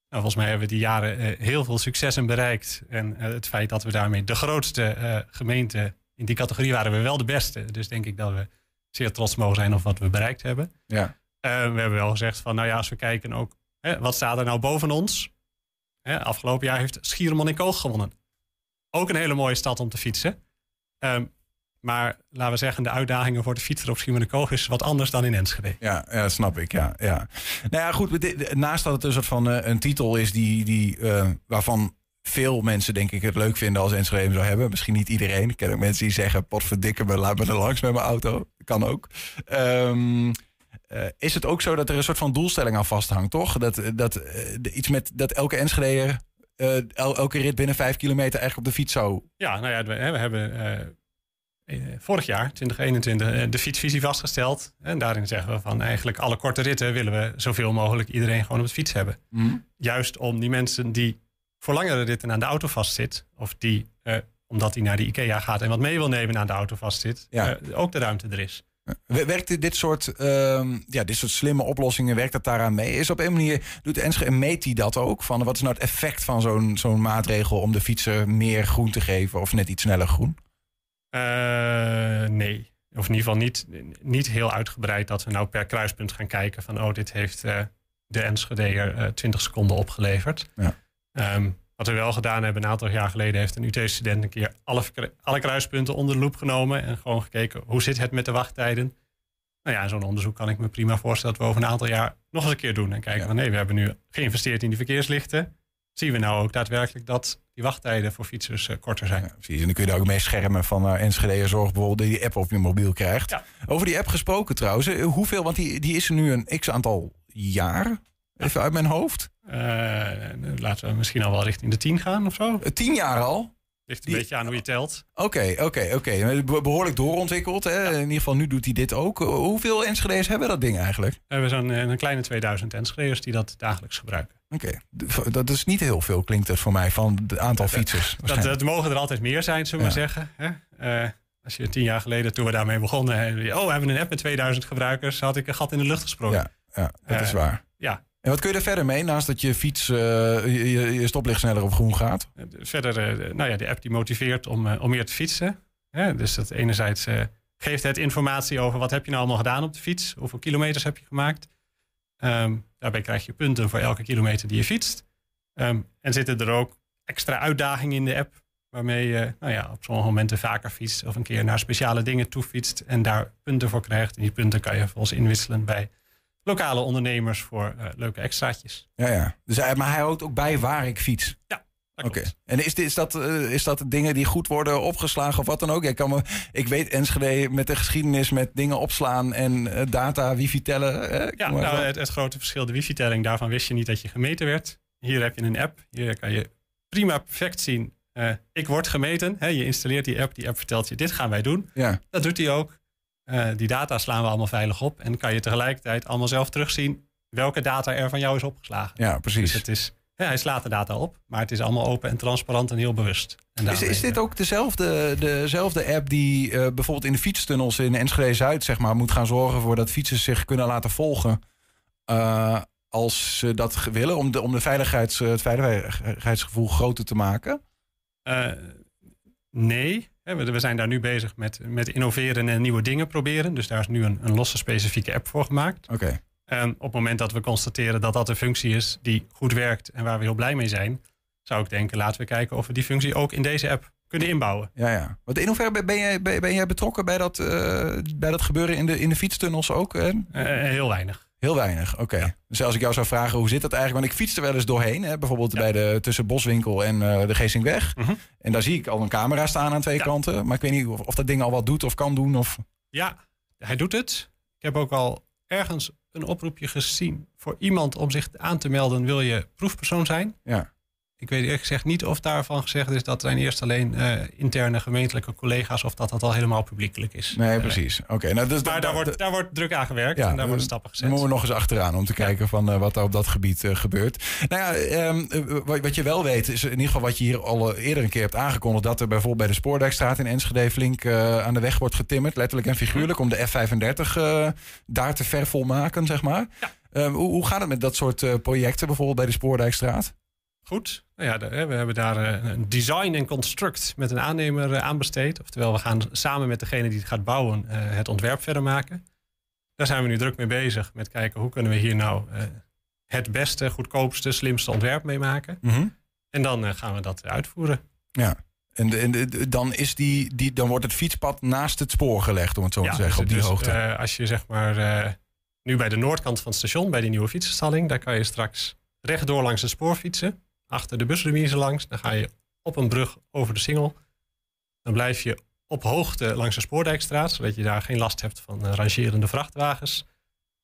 Nou, volgens mij hebben we die jaren heel veel successen bereikt. En het feit dat we daarmee de grootste gemeente in die categorie waren, we wel de beste. Dus denk ik dat we zeer trots mogen zijn op wat we bereikt hebben. Ja. Eh, we hebben wel gezegd van, nou ja, als we kijken ook, hè, wat staat er nou boven ons? Hè, afgelopen jaar heeft Schiermonnikoog gewonnen. Ook een hele mooie stad om te fietsen. Ehm, maar laten we zeggen, de uitdagingen voor de fietser op Schiermonnikoog is wat anders dan in Enschede. Ja, ja snap ik. Ja, ja. Nou ja, goed. Naast dat het een soort van eh, een titel is die, die, eh, waarvan veel mensen denk ik het leuk vinden als Enschede zou hebben. Misschien niet iedereen. Ik ken ook mensen die zeggen, potverdikke me, laat me er langs met mijn auto. Kan ook. Ehm, eh, is het ook zo dat er een soort van doelstelling aan vasthangt, toch? Dat, dat, eh, iets met dat elke Enschedeer el- elke rit binnen vijf kilometer eigenlijk op de fiets zou... Ja, nou ja, we, we hebben vorig jaar, 2021, eh, de fietsvisie vastgesteld. En daarin zeggen we van eigenlijk alle korte ritten willen we zoveel mogelijk iedereen gewoon op de fiets hebben. Mhm. Juist om die mensen die voor langere ritten aan de auto vastzit, of die eh, omdat hij naar de IKEA gaat en wat mee wil nemen aan de auto vastzit, Ja. eh, ook de ruimte er is. Wer- Werkt dit, dit soort, ehm, ja, dit soort slimme oplossingen, werkt dat daaraan mee? Is op een manier, doet Enschede, meet die dat ook? Van wat is nou het effect van zo'n zo'n maatregel om de fietser meer groen te geven of net iets sneller groen? Eh, nee. Of in ieder geval niet, niet heel uitgebreid dat we nou per kruispunt gaan kijken van oh, dit heeft eh, de Enschedeer eh 20 seconden opgeleverd. Ja. Ehm, wat we wel gedaan hebben, een aantal jaar geleden heeft een UT-student een keer alle, alle kruispunten onder de loep genomen en gewoon gekeken hoe zit het met de wachttijden. Nou ja, zo'n onderzoek kan ik me prima voorstellen dat we over een aantal jaar nog eens een keer doen en kijken van nee, we hebben nu geïnvesteerd in die verkeerslichten. Zien we nou ook daadwerkelijk dat die wachttijden voor fietsers eh, korter zijn? Precies, en dan kun je daar ook mee schermen van uh, Enschede zorg bijvoorbeeld die app op je mobiel krijgt. Over die app gesproken trouwens, eh, hoeveel, want die, die is er nu een x aantal jaar, even uit mijn hoofd. Eh, laten we misschien al wel richting de 10 gaan of zo. Tien jaar al? Ligt een beetje aan hoe je telt. Oké, oké, oké. Be- Behoorlijk doorontwikkeld. Hè? In ieder geval, nu doet hij dit ook. Hoeveel Enschede's hebben dat ding eigenlijk? We hebben zo'n eh, een kleine 2000 Enschede'ers die dat dagelijks gebruiken. Oké, dat is niet heel veel, klinkt het voor mij, van het aantal fietsers. Dat, dat mogen er altijd meer zijn, zullen we Ja. zeggen. Hè? Eh, als je tien jaar geleden, toen we daarmee begonnen... oh, we hebben een app met 2000 gebruikers... had ik een gat in de lucht gesprongen. Ja, ja dat is Eh, waar. En wat kun je er verder mee, naast dat je fiets, eh, je, stoplicht sneller op groen gaat? verder, eh, nou ja, de app die motiveert om, eh, om meer te fietsen. Dus dat enerzijds geeft het informatie over wat heb je nou allemaal gedaan op de fiets. Hoeveel kilometers heb je gemaakt. Ehm, daarbij krijg je punten voor elke kilometer die je fietst. Ehm, en zitten er ook extra uitdagingen in de app. Waarmee je nou ja, op sommige momenten vaker fietst. Of een keer naar speciale dingen toe fietst. En daar punten voor krijgt. En die punten kan je vervolgens inwisselen bij lokale ondernemers voor eh, leuke extraatjes. Ja, ja. Dus, hij- maar hij houdt ook bij waar ik fiets? Ja. Oké. En is, dit, is, dat, eh, is dat dingen die goed worden opgeslagen of wat dan ook? Ik, kan me, ik weet Enschede met de geschiedenis met dingen opslaan en eh, data, wifi tellen. eh, Ja, nou, het, het grote verschil, de wifi-telling, daarvan wist je niet dat je gemeten werd. Hier heb je een app, hier kan je prima perfect zien. eh, ik word gemeten. Hè, je installeert die app, die app vertelt je, dit gaan wij doen. Ja. Dat doet hij ook. Eh, die data slaan we allemaal veilig op. En kan je tegelijkertijd allemaal zelf terugzien welke data er van jou is opgeslagen. Ja, precies. Dus het is, ja, hij slaat de data op, maar het is allemaal open en transparant en heel bewust. En Is, is dit ook dezelfde, dezelfde app die eh, bijvoorbeeld in de fietstunnels in Enschede Zuid zeg maar, moet gaan zorgen voor dat fietsers zich kunnen laten volgen eh, als ze dat willen, om, de, om de veiligheids, het veiligheidsgevoel groter te maken? Eh, nee, we, zijn daar nu bezig met, met innoveren en nieuwe dingen proberen. Dus daar is nu een, een losse specifieke app voor gemaakt. Oké. En op het moment dat we constateren dat dat een functie is die goed werkt en waar we heel blij mee zijn, zou ik denken, laten we kijken of we die functie ook in deze app kunnen inbouwen. Ja, ja. Want in hoeverre ben- jij, ben, ben jij betrokken bij dat, eh, bij dat gebeuren in de, in de fietstunnels ook? hè? Eh, heel weinig. Heel weinig, oké. Dus als ik jou zou vragen, hoe zit dat eigenlijk? Want ik fiets er wel eens doorheen, hè? bijvoorbeeld bij de, tussen Boswinkel en eh, de Geesingweg. Mhm. En daar zie ik al een camera staan aan twee kanten. Maar ik weet niet of, of dat ding al wat doet of kan doen. Of... Ja, hij doet het. Ik heb ook al ergens een oproepje gezien voor iemand om zich aan te melden. Wil je proefpersoon zijn? Ja. Ik weet eerlijk gezegd niet of daarvan gezegd is dat zijn eerst alleen eh, interne gemeentelijke collega's of dat dat al helemaal publiekelijk is. Nee, precies. Oké, nou, dus maar daar, wordt, daar wordt druk aan gewerkt en daar worden stappen gezet. Dan moeten we nog eens achteraan om te kijken van eh, wat er op dat gebied eh, gebeurt. Nou ja, ehm, eh, wat, wat je wel weet is in ieder geval wat je hier al eerder een keer hebt aangekondigd... dat er bijvoorbeeld bij de Spoordijkstraat in Enschede flink aan de weg wordt getimmerd. Letterlijk en figuurlijk om de F35 eh, daar te ver volmaken, zeg maar. Ehm, hoe, hoe gaat het met dat soort projecten bijvoorbeeld bij de Spoordijkstraat? Goed. Nou ja, de- we hebben daar eh, een design en construct met een aannemer eh, aanbesteed. Oftewel, we gaan samen met degene die het gaat bouwen eh, het ontwerp verder maken. Daar zijn we nu druk mee bezig met kijken hoe kunnen we hier nou het beste, goedkoopste, slimste ontwerp mee maken. Mhm. En dan gaan we dat uitvoeren. Ja. En, de- en de- dan, is die, die, dan wordt het fietspad naast het spoor gelegd, om het zo te zeggen, dus- op die dus, hoogte. als je zeg maar nu bij de noordkant van het station, bij die nieuwe fietsenstalling, daar kan je straks rechtdoor langs het spoor fietsen. Achter de busremise langs. Dan ga je op een brug over de Singel. Dan blijf je op hoogte langs de Spoordijkstraat, zodat je daar geen last hebt van eh, rangerende vrachtwagens.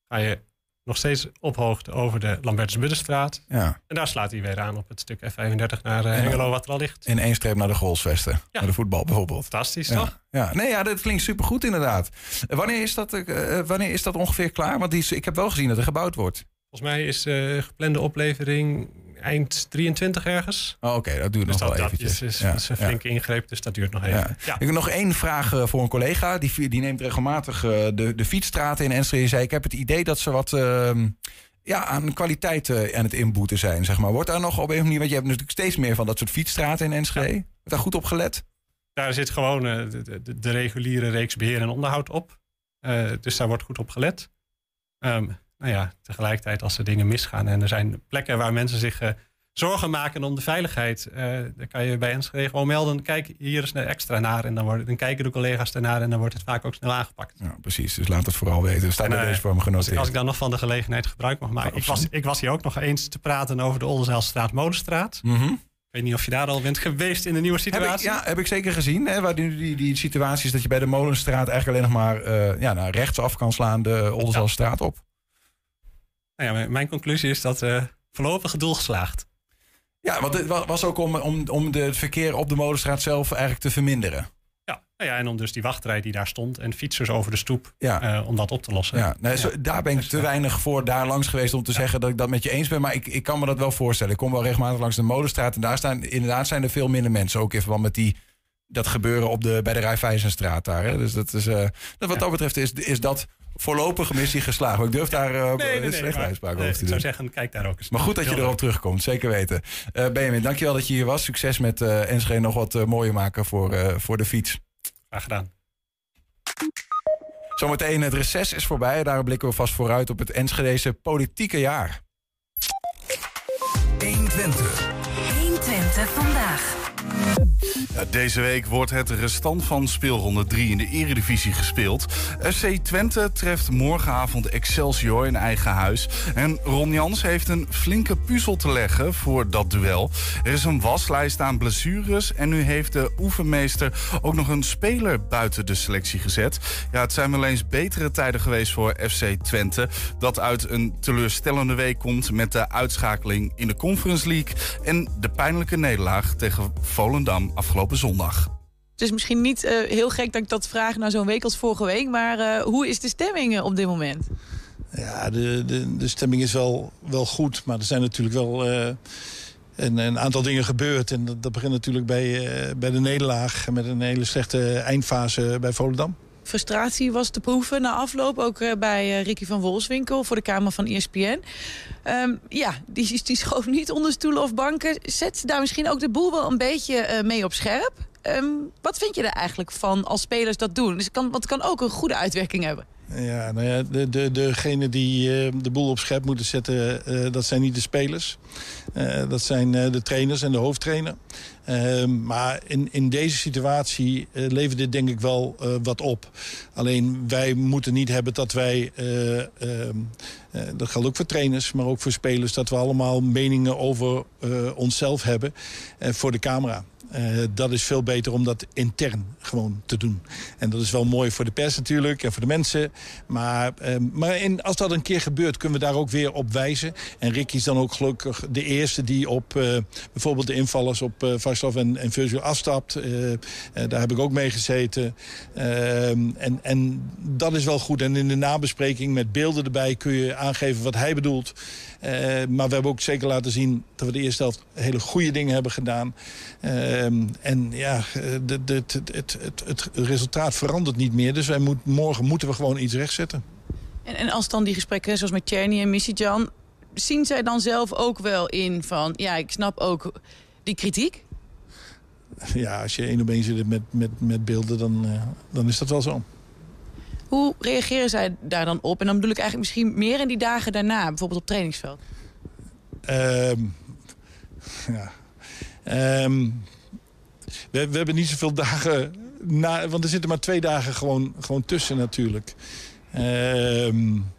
Ga je nog steeds op hoogte over de Lambertus-Buddenstraat. Ja. En daar slaat hij weer aan op het stuk F35 naar Hengelo, wat er al ligt. In één streep naar de golfsvesten. Naar de voetbal bijvoorbeeld. Fantastisch, ja. toch? Ja. Nee, ja, dat klinkt supergoed inderdaad. Eh, Wanneer is dat, wanneer is dat ongeveer klaar? Want die is, ik heb wel gezien dat er gebouwd wordt. Volgens mij is eh geplande oplevering eind 23 ergens. Oh, Oké, dat duurt Dus nog wel dat, dat eventjes. is, is, Ja, is een ja. flinke ingreep, dus dat duurt nog even. Ja. Ja. Ik heb nog één vraag eh, voor een collega. Die, die neemt regelmatig eh, de, de fietsstraten in Enschede. Zei, ik heb het idee dat ze wat ehm, ja, aan kwaliteit eh, aan het inboeten zijn. Zeg maar. Wordt daar nog op een of andere manier... Want je hebt natuurlijk steeds meer van dat soort fietsstraten in Enschede. Wordt daar goed op gelet? Daar zit gewoon de, de, de reguliere reeks beheer en onderhoud op. Dus daar wordt goed op gelet. Ehm, nou ja, tegelijkertijd als er dingen misgaan en er zijn plekken waar mensen zich eh, zorgen maken om de veiligheid, eh, dan kan je bij Enschede gewoon melden. Kijk, hier is er extra naar. En dan, worden, dan kijken de collega's ernaar en dan wordt het vaak ook snel aangepakt. Ja, precies. Dus laat het vooral weten. Er staat bij deze vorm als, ik- genoteerd. als ik dan nog van de gelegenheid gebruik mag maken. Ik was, ik was hier ook nog eens te praten over de Oldenzaalstraat Molenstraat. Mhm. Ik weet niet of je daar al bent geweest in de nieuwe Heb ik, situatie. ja, heb ik zeker gezien. Hè, waar die, die, die situatie is dat je bij de Molenstraat eigenlijk alleen nog maar eh, ja, naar rechts af kan slaan de Oldenzaalstraat op. Nou ja, mijn- conclusie is dat eh voorlopig het doel geslaagd. Ja, want het wa- was ook om, om, om de, het verkeer op de Molenstraat zelf eigenlijk te verminderen. Ja, nou ja, en om dus die wachtrij die daar stond en fietsers over de stoep, Ja. eh, om dat op te lossen. Ja, zo- daar ben ik te weinig voor daar langs geweest om te zeggen dat ik dat met je eens ben. Maar ik, ik kan me dat wel voorstellen. Ik kom wel regelmatig langs de Molenstraat en daar staan inderdaad zijn er veel minder mensen. Ook in verband met die, dat gebeuren op de, bij de Rijvijzenstraat daar. Hè. Dus dat is, eh, dat wat dat betreft is, is dat voorlopige missie geslaagd. Maar ik durf daar uh, Nee, nee, nee, slechte maar- uitspraak nee, over te ik zou doen. zeggen, kijk daar ook eens Maar goed dat je erop terugkomt, zeker weten. Eh Benjamin, dankjewel dat je hier was. Succes met eh Enschede nog wat eh, mooier maken voor, eh, voor de fiets. Graag gedaan. Zometeen het reces is voorbij. Daar blikken we vast vooruit op het Enschedese politieke jaar. 120. 120 vandaag. Deze week wordt het restant van speelronde 3 in de Eredivisie gespeeld. FC Twente treft morgenavond Excelsior in eigen huis. En Ron Jans heeft een flinke puzzel te leggen voor dat duel. Er is een waslijst aan blessures en nu heeft de oefenmeester ook nog een speler buiten de selectie gezet. Ja, het zijn wel eens betere tijden geweest voor FC Twente. Dat uit een teleurstellende week komt met de uitschakeling in de Conference League en de pijnlijke nederlaag tegen Volendam afgelopen zondag. Het is misschien niet eh, heel gek dat ik dat vraag na zo'n week als vorige week. Maar eh, hoe is de stemming eh, op dit moment? Ja, de, de, de stemming is wel, wel goed. Maar er zijn natuurlijk wel eh, een, een aantal dingen gebeurd. En dat, dat begint natuurlijk bij, eh, bij de nederlaag. Met een hele slechte eindfase bij Volendam. Frustratie was te proeven na afloop. Ook eh, bij eh, Ricky van Wolfswinkel voor de Kamer van ESPN. Ehm, ja, die, *laughs* die niet onder stoelen of banken. Zet daar misschien ook de boel wel een beetje eh, mee op scherp. Ehm, wat vind je er eigenlijk van als spelers dat doen? Dus kan, want het kan ook een goede uitwerking hebben. Ja, nou ja, de, de, degene die eh, de boel op scherp moeten zetten, eh, dat zijn niet de spelers. Eh, dat zijn de trainers en de hoofdtrainer. Eh, maar in, in deze situatie levert dit denk ik wel wat op. Alleen wij moeten niet hebben dat wij, eh, ehm, eh, dat geldt ook voor trainers, maar ook voor spelers, dat we allemaal meningen over onszelf hebben voor de camera. Eh, dat is veel beter om dat intern gewoon te doen. En dat is wel mooi voor de pers natuurlijk en voor de mensen. Maar, eh, maar als dat een keer gebeurt, kunnen we daar ook weer op wijzen. En Ricky is dan ook gelukkig de eerste die op eh, bijvoorbeeld de invallers op uh, en, en Virgil afstapt. Daar heb ik ook mee gezeten. Ehm, en, en dat is wel goed. En in de nabespreking met beelden erbij kun je aangeven wat hij bedoelt. Maar we hebben ook zeker laten zien dat we de eerste helft hele goede dingen hebben gedaan. Ehm, en ja, de, de, het, het, het, het, resultaat verandert niet meer. Dus wij moet, morgen moeten we gewoon iets rechtzetten. En, en als dan die gesprekken, zoals met Cherny en Missy Jan... zien zij dan zelf ook wel in van... ja, ik snap ook die kritiek? Ja, als je één op één zit met, met, met beelden, dan, uh, dan is dat wel zo. Hoe reageren zij daar dan op? En dan bedoel ik eigenlijk misschien meer in die dagen daarna, bijvoorbeeld op trainingsveld. Um, ja. Um, we, we, hebben niet zoveel dagen... Na, want er zitten maar twee dagen gewoon, gewoon tussen natuurlijk. Um,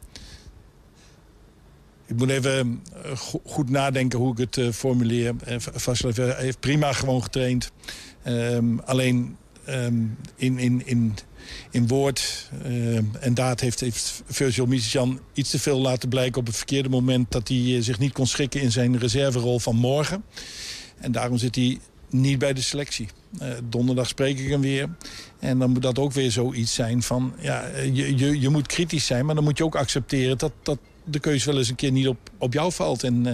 ik moet even eh, goed nadenken hoe ik het uh, formuleer. Uh, Vassilev heeft prima gewoon getraind. Alleen um, in, in, in, in woord en daad heeft, heeft Virgil Misicjan iets te veel laten blijken... op het verkeerde moment dat hij zich niet kon schikken in zijn reserverol van morgen. En daarom zit hij niet bij de selectie. Uh, donderdag spreek ik hem weer. En dan moet dat ook weer zoiets zijn van... Ja, je, je, je moet kritisch zijn, maar dan moet je ook accepteren... dat, dat de keuze wel eens een keer niet op, op jou valt. En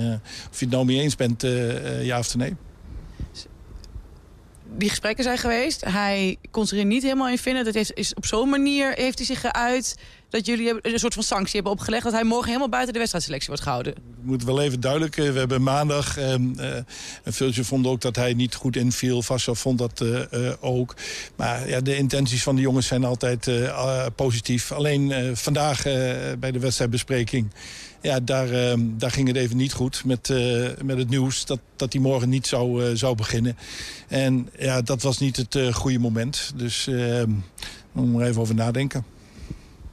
of je het nou mee eens bent, ja of nee. Die gesprekken zijn geweest. Hij kon zich er niet helemaal in vinden. Dat is, op zo'n manier heeft hij zich geuit dat jullie een soort van sanctie hebben opgelegd... dat hij morgen helemaal buiten de wedstrijdselectie wordt gehouden. We moeten wel even duidelijk. We hebben maandag... Uh, uh, vond ook dat hij niet goed inviel. Vassel vond dat uh, ook. Maar ja, de intenties van de jongens zijn altijd positief. Alleen vandaag bij de wedstrijdbespreking... Ja, daar, uh, daar ging het even niet goed met, met het nieuws dat, dat hij morgen niet zou, zou beginnen. En ja, dat was niet het goede moment. Dus ehm, daar moet er even over nadenken.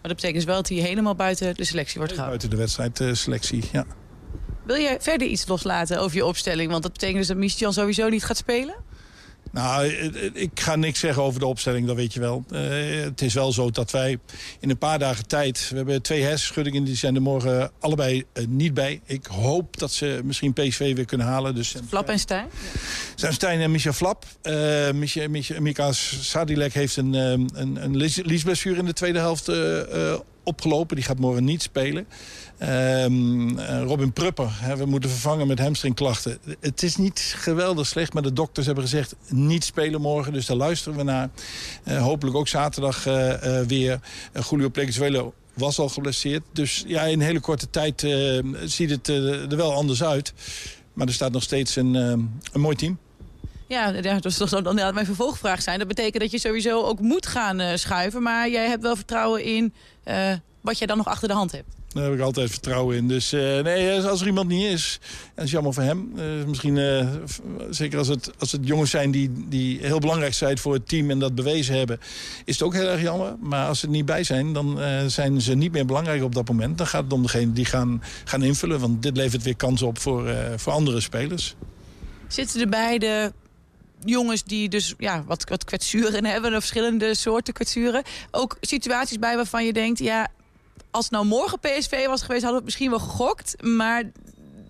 Maar dat betekent dus wel dat hij helemaal buiten de selectie wordt gehouden? Buiten de wedstrijdselectie, ja. Wil je verder iets loslaten over je opstelling? Want dat betekent dus dat Michian sowieso niet gaat spelen? Nou, ik ga niks zeggen over de opstelling, dat weet je wel. Uh, het is wel zo dat wij in een paar dagen tijd... We hebben twee hersenschuddingen, die zijn er morgen allebei uh, niet bij. Ik hoop dat ze misschien PSV weer kunnen halen. Dus, Flap en Stijn? Zijn Stijn en Micha Flap. Uh, Micha, Micha, Mika Sadilek heeft een, een, een liesblessure in de tweede helft opgelopen. Die gaat morgen niet spelen. Um, Robin Prupper, hè, we moeten vervangen met hamstringklachten. Het is niet geweldig slecht, maar de dokters hebben gezegd... niet spelen morgen, dus daar luisteren we naar. Uh, hopelijk ook zaterdag uh, weer. Julio Plexizuelo was al geblesseerd. Dus ja, in hele korte tijd ziet het er wel anders uit. Maar er staat nog steeds een, een mooi team. Ja, dat zal dan mijn vervolgvraag zijn. Dat betekent dat je sowieso ook moet gaan schuiven. Maar jij hebt wel vertrouwen in wat jij dan nog achter de hand hebt. Daar heb ik altijd vertrouwen in. Dus uh, nee, als er iemand niet is, dat is jammer voor hem. Uh, misschien, zeker als het, als het jongens zijn die, die heel belangrijk zijn voor het team en dat bewezen hebben, is het ook heel erg jammer. Maar als ze er niet bij zijn, dan zijn ze niet meer belangrijk op dat moment. Dan gaat het om degene die gaan, gaan invullen. Want dit levert weer kansen op voor, voor andere spelers. Zitten er beide jongens die dus ja, wat, wat kwetsuren *laughs* hebben, verschillende soorten kwetsuren. Ook situaties bij waarvan je denkt, ja, als nou morgen PSV was geweest, hadden we het misschien wel gegokt. Maar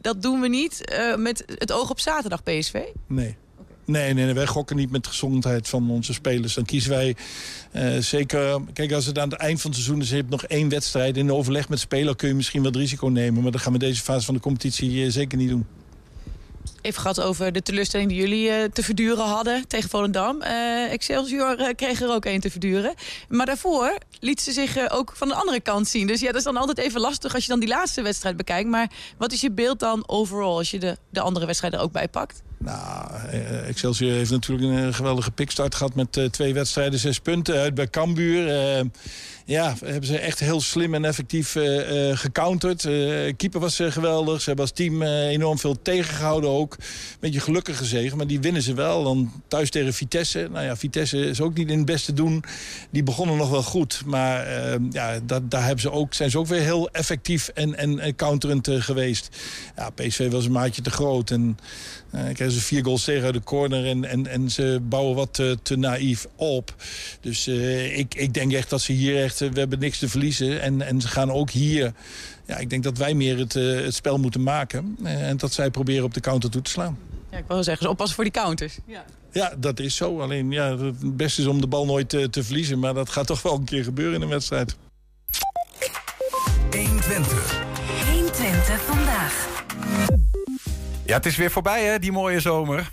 dat doen we niet uh, met het oog op zaterdag PSV? Nee. Nee, nee, nee, wij gokken niet met de gezondheid van onze spelers. Dan kiezen wij uh, zeker... Kijk, als het aan het eind van het seizoen is... je hebt nog één wedstrijd in overleg met speler... kun je misschien wat risico nemen. Maar dat gaan we deze fase van de competitie uh, zeker niet doen even gehad over de teleurstelling die jullie uh, te verduren hadden tegen Volendam. Uh, Excelsior uh, kreeg er ook één te verduren. Maar daarvoor liet ze zich ook van de andere kant zien. Dus ja, dat is dan altijd even lastig als je dan die laatste wedstrijd bekijkt. Maar wat is je beeld dan overal als je de, de andere wedstrijden er ook bij pakt? Nou, Excelsior heeft natuurlijk een geweldige pikstart gehad met twee wedstrijden, zes punten uit bij Cambuur ja, hebben ze echt heel slim en effectief uh, gecounterd. Uh, keeper was geweldig. Ze hebben als team enorm veel tegengehouden ook. Beetje gelukkig gezegen, maar die winnen ze wel. Dan thuis tegen Vitesse. Nou ja, Vitesse is ook niet in het beste doen. Die begonnen nog wel goed. Maar ja, dat, daar hebben ze ook, zijn ze ook weer heel effectief en, en, en counterend geweest. Ja, PSV was een maatje te groot. En uh, krijgen ze vier goals tegen uit de corner en, en, en ze bouwen wat te, te naïef op. Dus uh, ik, ik denk echt dat ze hier echt, we hebben niks te verliezen. En, en ze gaan ook hier, ja, ik denk dat wij meer het, uh, het spel moeten maken. en dat zij proberen op de counter toe te slaan. Ja, ik wil zeggen, ze oppassen voor die counters. Ja. Ja, dat is zo. Alleen ja, het beste is om de bal nooit te, te verliezen. Maar dat gaat toch wel een keer gebeuren in een wedstrijd. 120. 120 Ja, het is weer voorbij hè, die mooie zomer.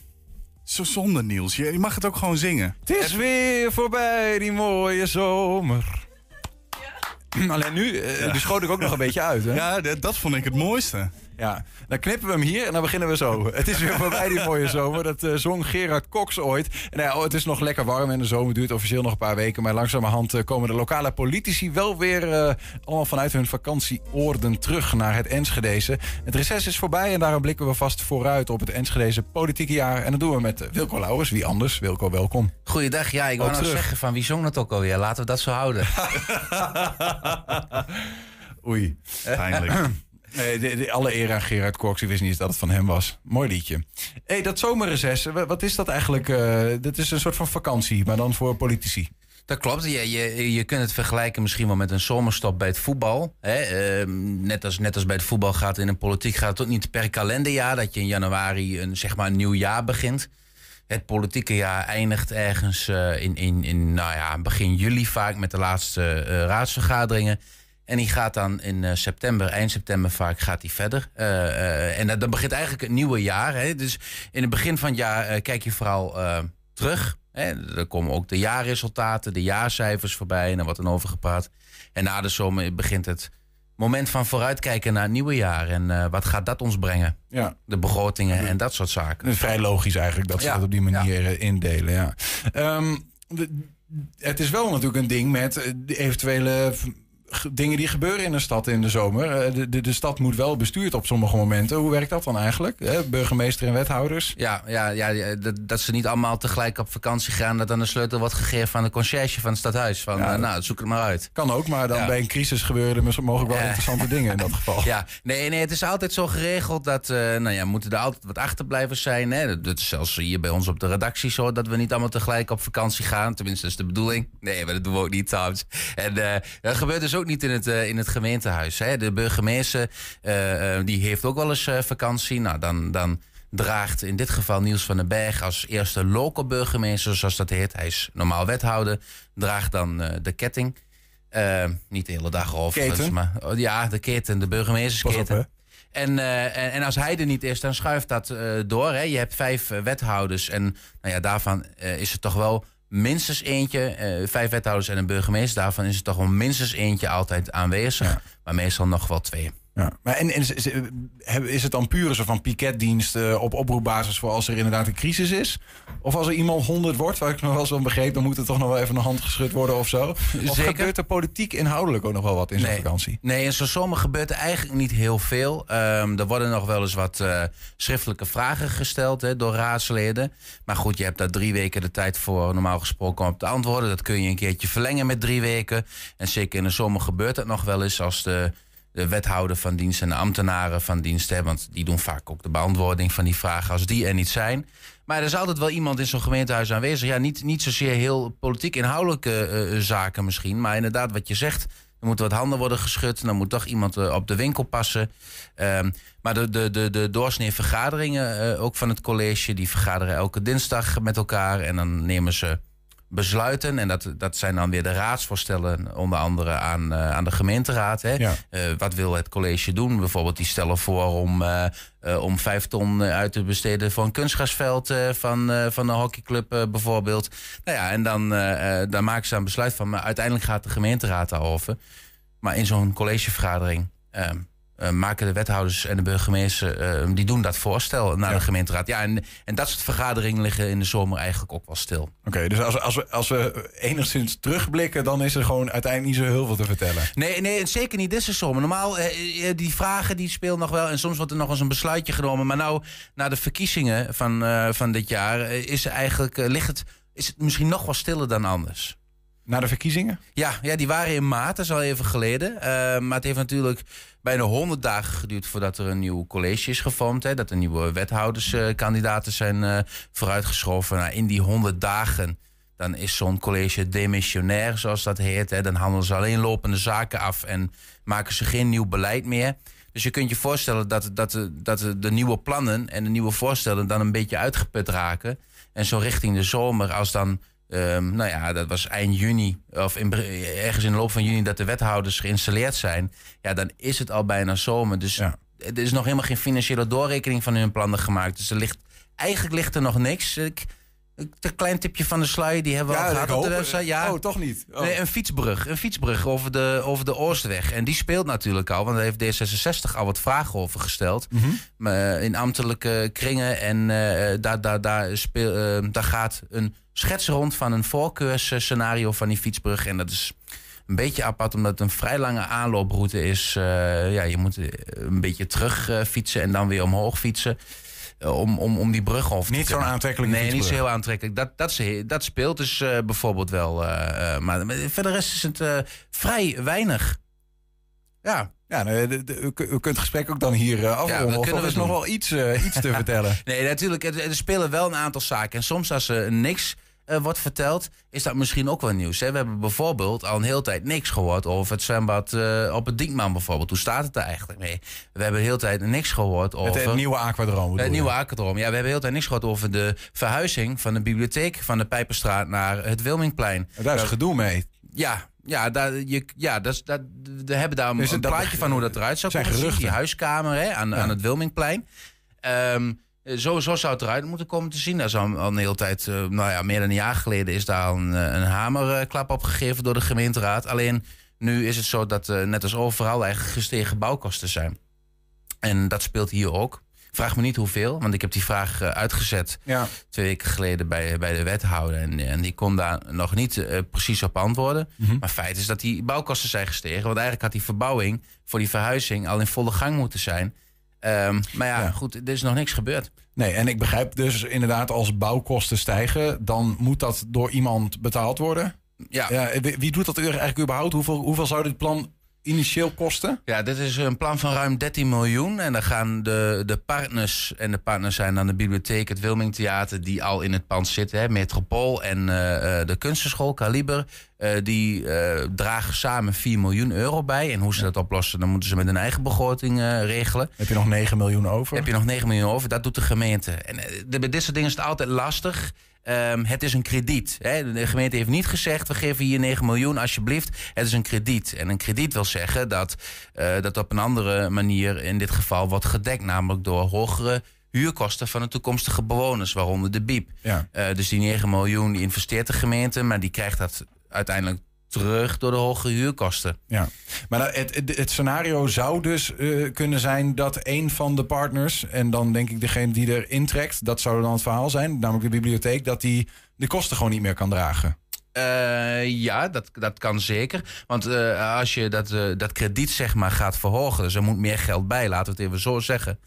Zo zonde Niels, je mag het ook gewoon zingen. Het is weer voorbij die mooie zomer. *clears throat* Alleen nu, uh, ja. die schoot ik ook nog een beetje uit. Hè? Ja, dat, dat vond ik het mooiste. Ja, dan knippen we hem hier en dan beginnen we zo. Het is weer voorbij die mooie zomer. Dat uh, zong Gerard Cox ooit. En nou ja, het is nog lekker warm en de zomer duurt officieel nog een paar weken. Maar langzamerhand uh, komen de lokale politici wel weer uh, allemaal vanuit hun vakantieoorden terug naar het Enschedeze. Het reces is voorbij en daarom blikken we vast vooruit op het Enschedeze politieke jaar. En dat doen we met Wilco Lauwers. Wie anders? Wilco, welkom. Goeiedag. Ja, ik wou nog zeggen van wie zong dat ook alweer? Laten we dat zo houden. *laughs* *laughs* Oei. Pijnlijk. *clears throat* Nee, de, de, alle eer aan Gerard Cox. Ik wist niet dat het van hem was. Mooi liedje. hey, dat zomerreces, wat is dat eigenlijk? Uh, dat is een soort van vakantie, maar dan voor politici. Dat klopt. Je, je, je kunt het vergelijken misschien wel met een zomerstop bij het voetbal. Hè? Uh, net, als, net als bij het voetbal gaat in een politiek gaat het ook niet per kalenderjaar... dat je in januari een, zeg maar een nieuw jaar begint. Het politieke jaar eindigt ergens uh, in, in, in nou ja, begin juli vaak... met de laatste raadsvergaderingen... En die gaat dan in uh, september, eind september vaak, gaat die verder. Uh, uh, en dan begint eigenlijk het nieuwe jaar. Hè? Dus in het begin van het jaar kijk je vooral terug. Hè? Er komen ook de jaarresultaten, de jaarcijfers voorbij. En daar wordt dan over gepraat. En na de zomer begint het moment van vooruitkijken naar het nieuwe jaar. En wat gaat dat ons brengen? Ja. De begrotingen en dat soort zaken. Vrij logisch eigenlijk dat ze Ja. dat op die manier eh, indelen. Ja. Ehm, de- het is wel natuurlijk een ding met eh, de eventuele dingen die gebeuren in de stad in de zomer. Eh, De, de, de stad moet wel bestuurd op sommige momenten. Hoe werkt dat dan eigenlijk? Eh, Burgemeester en wethouders? Ja, ja, ja, dat, dat ze niet allemaal tegelijk op vakantie gaan. Dat dan de sleutel wordt gegeven van de conciërge van het stadhuis. Van, Ja. eh, nou, zoek het maar uit. Kan ook, maar dan Ja. bij een crisis gebeuren er mogelijk wel Ja. interessante dingen in dat geval. *laughs* Ja, nee, nee, het is altijd zo geregeld dat, eh nou ja, moeten er altijd wat achterblijvers zijn. Hè? Dat- is zelfs hier bij ons op de redactie zo, dat we niet allemaal tegelijk op vakantie gaan. Tenminste, dat is de bedoeling. Nee, maar dat doen we ook niet trouwens. En dat gebeurt dus ook niet in het, eh, in het gemeentehuis. Hè? De burgemeester, eh, eh, die heeft ook wel eens vakantie. Nou, dan... dan draagt in dit geval Niels van den Berg als eerste local burgemeester, zoals dat heet. Hij is normaal wethouder, draagt dan de ketting. Niet de hele dag overigens, maar oh, ja, de keten, de burgemeestersketen. Op, En, en, en als hij er niet is, dan schuift dat door. Hè. Je hebt vijf wethouders en nou ja, daarvan is er toch wel minstens eentje, eh, vijf wethouders en een burgemeester, daarvan is er toch wel minstens eentje altijd aanwezig, maar meestal nog wel twee. Ja. Maar en, en is, is- hebben- is het dan puur soort van piketdienst eh, op oproepbasis voor als er inderdaad een crisis is? Of als er iemand 100 wordt, waar ik nog wel eens van begreep, dan moet er toch nog wel even een hand geschud worden of zo? Of Zeker. gebeurt er politiek inhoudelijk ook nog wel wat in zo'n Nee. vakantie? Nee, in zo'n zomer gebeurt er eigenlijk niet heel veel. Ehm, er worden nog wel eens wat eh, schriftelijke vragen gesteld hè, door raadsleden. Maar goed, je hebt daar drie weken de tijd voor normaal gesproken om op te antwoorden. Dat kun je een keertje verlengen met drie weken. En zeker in de zomer gebeurt dat nog wel eens als de, de wethouder van dienst en de ambtenaren van dienst. Hè, want die doen vaak ook de beantwoording van die vragen als die er niet zijn. Maar er is altijd wel iemand in zo'n gemeentehuis aanwezig. Ja, niet, niet zozeer heel politiek inhoudelijke eh, eh, zaken misschien. Maar inderdaad, wat je zegt, er moeten wat handen worden geschud. Dan moet toch iemand eh, op de winkel passen. Ehm, maar de, de, de, de doorsnee vergaderingen, ook van het college, die vergaderen elke dinsdag met elkaar. En dan nemen ze besluiten. En dat, dat zijn dan weer de raadsvoorstellen, onder andere aan, eh, aan de gemeenteraad. Hè. Ja. Eh, wat wil het college doen? Bijvoorbeeld, die stellen voor om, eh, om vijf ton uit te besteden voor een kunstgrasveld eh, van, van een hockeyclub bijvoorbeeld. Nou ja, en dan, dan maken ze daar een besluit van. Maar uiteindelijk gaat de gemeenteraad daarover. Maar in zo'n collegevergadering, eh, maken de wethouders en de burgemeester, eh, die doen dat voorstel naar de gemeenteraad. Ja, en, en dat soort vergaderingen liggen in de zomer eigenlijk ook wel stil. Oké, dus als, als, we, als we enigszins terugblikken, dan is er gewoon uiteindelijk niet zo heel veel te vertellen. Nee, nee zeker niet deze zomer. Normaal, eh, die vragen die spelen nog wel. En soms wordt er nog eens een besluitje genomen. Maar nou, na de verkiezingen van, van dit jaar, is, er eigenlijk, ligt het, is het misschien nog wel stiller dan anders. Na de verkiezingen? Ja, ja die waren in maart, dat is al even geleden. Eh, maar het heeft natuurlijk bijna 100 dagen geduurd voordat er een nieuw college is gevormd. Hè, dat er nieuwe wethouderskandidaten zijn eh, vooruitgeschoven. Nou, in die 100 dagen dan is zo'n college demissionair, zoals dat heet. Hè. Dan handelen ze alleen lopende zaken af en maken ze geen nieuw beleid meer. Dus je kunt je voorstellen dat, dat, dat de nieuwe plannen en de nieuwe voorstellen dan een beetje uitgeput raken. En zo richting de zomer, als dan, ehm, nou ja, dat was eind juni, of in, ergens in de loop van juni, dat de wethouders geïnstalleerd zijn. Ja, dan is het al bijna zomer. Dus er is nog helemaal geen financiële doorrekening van hun plannen gemaakt. Dus er ligt, eigenlijk ligt er nog niks. Ik, een klein tipje van de sluier, die hebben we Ja, al gehad op de website. Ja. Oh, toch niet? Oh. Nee, een fietsbrug. Een fietsbrug over de, over de Oostweg. En die speelt natuurlijk al, want daar heeft D66 al wat vragen over gesteld. Mhm. Maar, eh, in ambtelijke kringen. En eh, daar, daar, daar, speel, eh, daar gaat een schets rond van een voorkeursscenario van die fietsbrug. En dat is een beetje apart, omdat het een vrij lange aanlooproute is. Eh, ja, je moet eh, een beetje terug eh, fietsen en dan weer omhoog fietsen. om, om, om die brug over Niet zo'n kunnen. aantrekkelijke Nee, niet zo heel aantrekkelijk. Dat, dat, dat speelt dus bijvoorbeeld wel. maar verder rest is het vrij weinig. Ja. Ja, nou, de- de- u, ku- u kunt het gesprek ook dan hier eh afronden. dat of kunnen er we is nog wel iets, iets te *laughs* vertellen. Nee, natuurlijk. Er, er spelen wel een aantal zaken. En soms als er niks eh, wordt verteld, is dat misschien ook wel nieuws. Hè? We hebben bijvoorbeeld al een hele tijd niks gehoord over het zwembad eh, op het Diekman bijvoorbeeld. Hoe staat het er eigenlijk mee? We hebben de hele tijd niks gehoord over... Het, het nieuwe aquadroom. Het nieuwe aquadroom. Ja, we hebben de hele tijd niks gehoord over de verhuizing van de bibliotheek van de Pijperstraat naar het Wilmingplein. Daar is gedoe mee. Ja, ja, daar, je, ja dat, dat, we hebben daar een, Dus een dat- plaatje van hoe dat eruit zou zijn zien. Die geruchten. huiskamer hè, aan, Ja. aan het Wilmingplein. Ehm, zo, zo zou het eruit moeten komen te zien. Dat is al, al een hele tijd, eh, nou ja, meer dan een jaar geleden is daar al een, eh, een hamerklap op gegeven door de gemeenteraad. Alleen nu is het zo dat, eh, net als overal, eigenlijk gestegen bouwkosten zijn. En dat speelt hier ook. Vraag me niet hoeveel, want ik heb die vraag eh, uitgezet Ja. twee weken geleden bij, bij de wethouder. En, en die kon daar nog niet eh, precies op antwoorden. Mhm. Maar feit is dat die bouwkosten zijn gestegen. Want eigenlijk had die verbouwing voor die verhuizing al in volle gang moeten zijn. Ehm, maar ja, goed, er is nog niks gebeurd. Nee, en ik begrijp dus inderdaad als bouwkosten stijgen, dan moet dat door iemand betaald worden. Ja. wie, wie doet dat eigenlijk überhaupt? Hoeveel, hoeveel zou dit plan initieel kosten? Ja, dit is een plan van ruim 13 miljoen. En dan gaan de, de partners, en de partners zijn dan de bibliotheek, het Wilming Theater, die al in het pand zitten, hè, Metropool en eh, eh, de kunstenschool Kaliber. eh, die dragen samen 4 miljoen euro bij. En hoe ze dat oplossen, dan moeten ze met hun eigen begroting regelen. Heb je nog 9 miljoen over? Heb je nog 9 miljoen over? Dat doet de gemeente. En de- bij dit soort dingen is het altijd lastig. Ehm, het is een krediet. Hè. De gemeente heeft niet gezegd: we geven hier 9 miljoen, alsjeblieft. Het is een krediet. En een krediet wil zeggen dat eh, dat op een andere manier in dit geval wordt gedekt, namelijk door hogere huurkosten van de toekomstige bewoners, waaronder de BIEB. Ja. Eh, dus die 9 miljoen die investeert de gemeente, maar die krijgt dat uiteindelijk terug door de hogere huurkosten. Ja, maar dat- het, het, scenario zou dus eh, kunnen zijn dat een van de partners, en dan denk ik degene die er intrekt, dat zou dan het verhaal zijn, namelijk de bibliotheek, dat die de kosten gewoon niet meer kan dragen. Eh, ja, dat, dat kan zeker. Want eh, als je dat, dat krediet zeg maar gaat verhogen, dus er moet meer geld bij, laten we het even zo zeggen.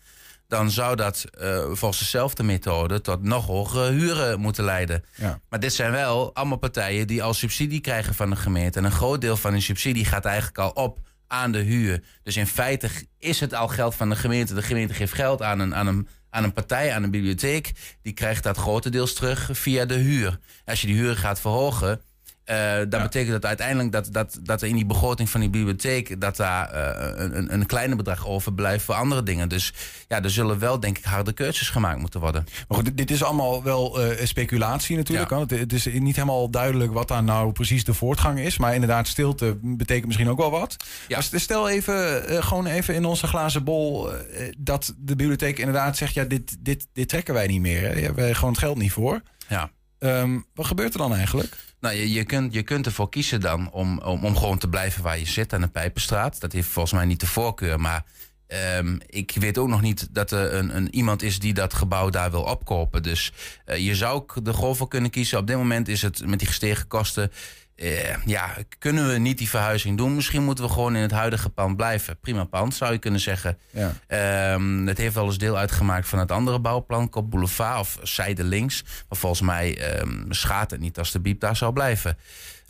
Dan zou dat eh, volgens dezelfde methode tot nog hogere huren moeten leiden. Ja. Maar dit zijn wel allemaal partijen die al subsidie krijgen van de gemeente. En een groot deel van die subsidie gaat eigenlijk al op aan de huur. Dus in feite is het al geld van de gemeente. De gemeente geeft geld aan een, aan een, aan een partij, aan een bibliotheek. Die krijgt dat grotendeels terug via de huur. Als je die huur gaat verhogen. Eh dat betekent dat uiteindelijk dat, dat, dat er in die begroting van die bibliotheek... dat daar eh, een, een- kleiner bedrag overblijft voor andere dingen. Dus ja, er zullen wel, denk ik, harde keuzes gemaakt moeten worden. Maar goed, dit, is allemaal wel eh, speculatie natuurlijk. hoor. Het, is niet helemaal duidelijk wat daar nou precies de voortgang is. Maar inderdaad, stilte betekent misschien ook wel wat. Maar stel even, gewoon even in onze glazen bol... dat de bibliotheek inderdaad zegt... ja, dit, dit, dit trekken wij niet meer. Hè. Daar hebben wij gewoon het geld niet voor. Ja. Ehm, wat gebeurt er dan eigenlijk? Nou, je, je, kunt, je kunt ervoor kiezen dan om, om, om gewoon te blijven waar je zit aan de Pijpenstraat. Dat heeft volgens mij niet de voorkeur, maar Ehm, ik weet ook nog niet dat er een, een, iemand is die dat gebouw daar wil opkopen. Dus eh, je zou gewoon voor kunnen kiezen. Op dit moment is het met die gestegen kosten. Eh, ja, kunnen we niet die verhuizing doen? Misschien moeten we gewoon in het huidige pand blijven. Prima pand, zou je kunnen zeggen. Ja. Ehm, het heeft wel eens deel uitgemaakt van het andere bouwplan, Kop Boulevard of zijde links. Maar volgens mij ehm schaadt het niet als de biep daar zou blijven.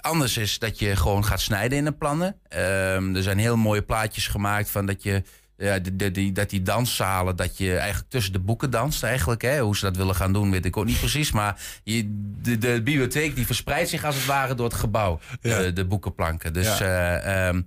Anders is dat je gewoon gaat snijden in de plannen. Ehm, er zijn heel mooie plaatjes gemaakt van dat je. Ja, de, de, die, dat die danszalen, dat je eigenlijk tussen de boeken danst eigenlijk. Hè? Hoe ze dat willen gaan doen, weet ik ook niet precies. Maar je, de, de bibliotheek die verspreidt zich als het ware door het gebouw. De, de boekenplanken. Dus Ja. eh, ehm,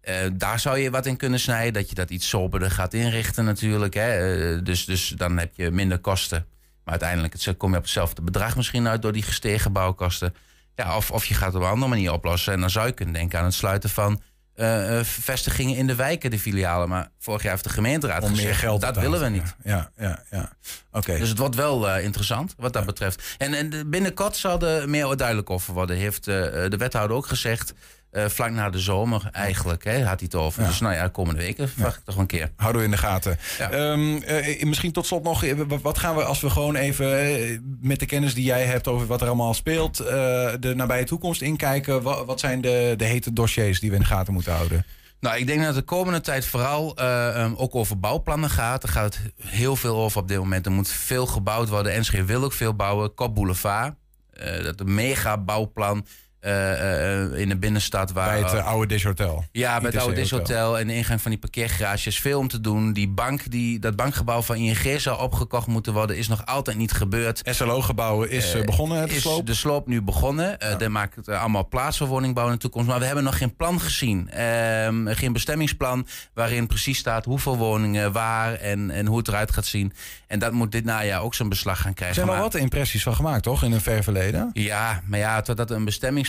eh, daar zou je wat in kunnen snijden. Dat je dat iets soberder gaat inrichten natuurlijk. Hè? Eh, dus, dus dan heb je minder kosten. Maar uiteindelijk het, kom je op hetzelfde bedrag misschien uit door die gestegen bouwkosten. Ja, of, of je gaat het op een andere manier oplossen. En dan zou je kunnen denken aan het sluiten van eh, eh, vestigingen in de wijken, de filialen. Maar vorig jaar heeft de gemeenteraad Om meer gezegd, geld dat willen we niet. Ja, ja, ja. Oké. Dus het wordt wel eh, interessant wat dat betreft. En, en binnenkort zal er meer duidelijk over worden. Heeft de wethouder ook gezegd. Eh, vlak na de zomer eigenlijk, hè, had hij het over. Dus nou ja, komende weken verwacht ik toch een keer. Houden we in de gaten. Ehm, eh, misschien tot slot nog, eh, wat gaan we als we gewoon even met de kennis die jij hebt over wat er allemaal speelt, de nabije toekomst inkijken? Wa- Wat zijn de, de hete dossiers die we in de gaten moeten houden? Nou, ik denk dat de komende tijd vooral eh, um, ook over bouwplannen gaat. Er gaat het heel veel over op dit moment. Er moet veel gebouwd worden. Enschede wil ook veel bouwen. Kop Boulevard, eh, dat mega bouwplan in de binnenstad. Waar, Bij het eh, oude Dish Hotel. Ja, bij het oude Dishotel en de ingang van die parkeergarages. Veel om te doen. Die bank, die, dat bankgebouw van ING zou opgekocht moeten worden, is nog altijd niet gebeurd. SLO-gebouwen is eh, Eh, begonnen, de is sloop? de sloop nu begonnen. Eh Daar maakt het eh, allemaal plaats voor woningbouw in de toekomst. Maar we hebben nog geen plan gezien. Ehm, geen bestemmingsplan waarin precies staat hoeveel woningen, waar en, en hoe het eruit gaat zien. En dat moet dit najaar ook zijn beslag gaan Er krijgen. zijn wel Maar- wat impressies van gemaakt, toch? In een ver verleden. ja, maar ja, totdat er een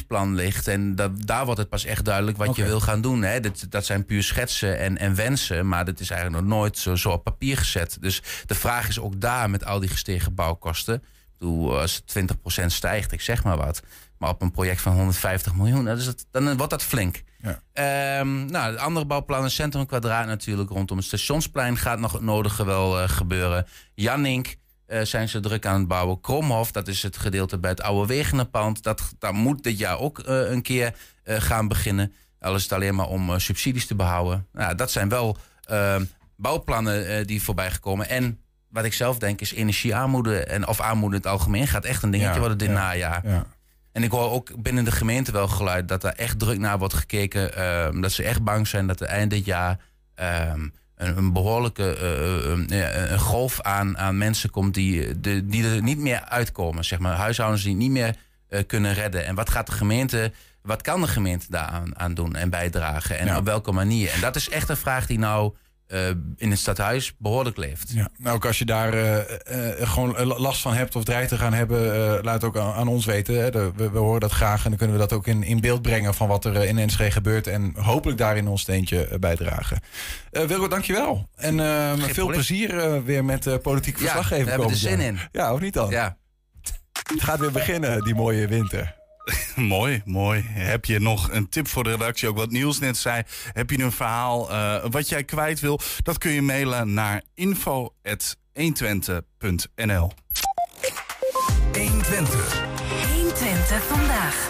bestemmingsplan ligt. En dat, daar wordt het pas echt duidelijk wat je wil gaan doen. Hè. Dat, dat zijn puur schetsen en, en wensen. Maar dat is eigenlijk nog nooit zo, zo op papier gezet. Dus de vraag is ook daar met al die gestegen bouwkosten. Ik bedoel, als het 20% stijgt, ik zeg maar wat. Maar op een project van 150 miljoen, dan, is het, dan wordt dat flink. Ja. Ehm, nou, de andere bouwplannen, Centrum Kwadraat natuurlijk rondom het stationsplein gaat nog het nodige wel eh, gebeuren. Jannink eh, zijn ze druk aan het bouwen. Kromhof, dat is het gedeelte bij het oude Wegenenpand. Dat, dat moet dit jaar ook eh, een keer eh, gaan beginnen. Al is het alleen maar om subsidies te behouden. Nou, dat zijn wel ehm, bouwplannen die voorbij gekomen. En wat ik zelf denk is energiearmoede en, of armoede in het algemeen gaat echt een dingetje Ja, worden dit ja, najaar. ja. En ik hoor ook binnen de gemeente wel geluid dat er echt druk naar wordt gekeken. ehm, dat ze echt bang zijn dat er eind dit jaar ehm, een, een behoorlijke eh, eh, eh, een golf aan, aan mensen komt die, de, die er niet meer uitkomen. Zeg maar, huishoudens die niet meer eh, kunnen redden. En wat gaat de gemeente, wat kan de gemeente daaraan aan doen en bijdragen? En Ja. op welke manier? En dat is echt een vraag die nou eh, in het stadhuis behoorlijk leeft. Ja, nou ook als je daar eh, eh, gewoon last van hebt of dreigt te gaan hebben, laat ook aan, aan ons weten. Hè. De- we, we horen dat graag en dan kunnen we dat ook in, in beeld brengen van wat er in Enschede gebeurt. En hopelijk daarin ons steentje bijdragen. Wilco, dankjewel. En veel probleem. plezier weer met eh politieke Ja, we hebben er zin in. Ja, of niet dan? Ja. Het gaat weer beginnen, die mooie winter. *laughs* mooi, mooi. Heb je nog een tip voor de redactie? Ook wat Niels net zei. Heb je een verhaal eh, wat jij kwijt wil? Dat kun je mailen naar info.120.nl 120. 120 vandaag.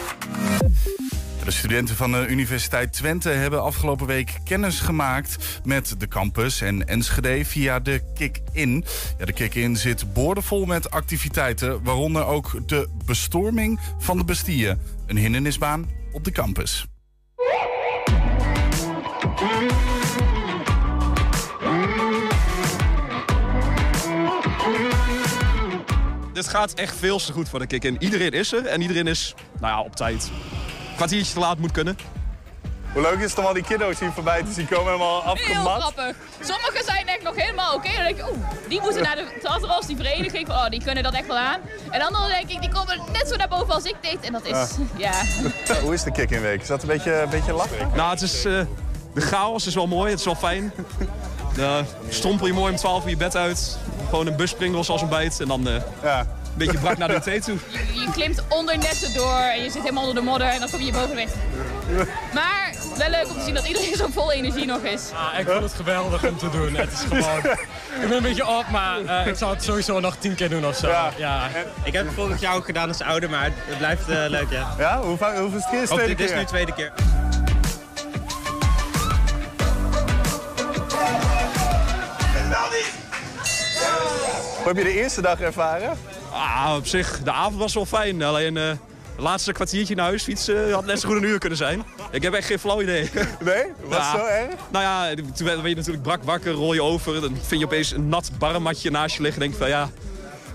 De studenten van de Universiteit Twente hebben afgelopen week kennis gemaakt met de campus en Enschede via de Kick-In. Ja, de Kick-In zit boordevol met activiteiten, waaronder ook de bestorming van de Bastille. Een hindernisbaan op de campus. Dit gaat echt veel te goed voor de kick. En iedereen is er en iedereen is nou ja, op tijd. Kwartiertje te laat moet kunnen. Hoe leuk is het om al die kiddo's hier voorbij te zien komen, helemaal Heel grappig. Sommigen zijn echt nog helemaal oké. Dan denk ik, oeh, die moeten naar de Tatros, die vereniging. Oh, die kunnen dat echt wel aan. En anderen denk ik, die komen net zo naar boven als ik deed. En dat is, *laughs* ja. hoe is de Kick-In week? Is dat een beetje, een beetje lachen? Nou, het is, eh, de chaos is wel mooi, het is wel fijn. Dan strompel je mooi om 12 uur je bed uit. Gewoon een buspringels als ontbijt en dan eh, een beetje brak naar de *laughs* UT toe. Je, je klimt onder netten door en je zit helemaal onder de modder en dan kom je boven weg. Maar wel leuk om te zien dat iedereen zo vol energie nog is. Ja, ik vind het geweldig om te doen. Het is gewoon... ik ben een beetje op, maar eh, ik zou het sowieso nog tien keer doen of zo. Ja. Ik heb het vorig jaar ook gedaan als ouder, maar het blijft eh, leuk, ja. Ja? Hoe, vaak- hoeveel keer is het tweede dit is keer? nu de tweede keer. Hoe heb je de eerste dag ervaren? Ah, op zich, de avond was wel fijn. Alleen eh, het laatste kwartiertje naar huis fietsen had net zo goed een uur kunnen zijn. Ik heb echt geen flauw idee. Nee? Was zo erg? Nou ja, toen ben je natuurlijk brak wakker, rol je over. Dan vind je opeens een nat barmatje naast je liggen. denk je van ja,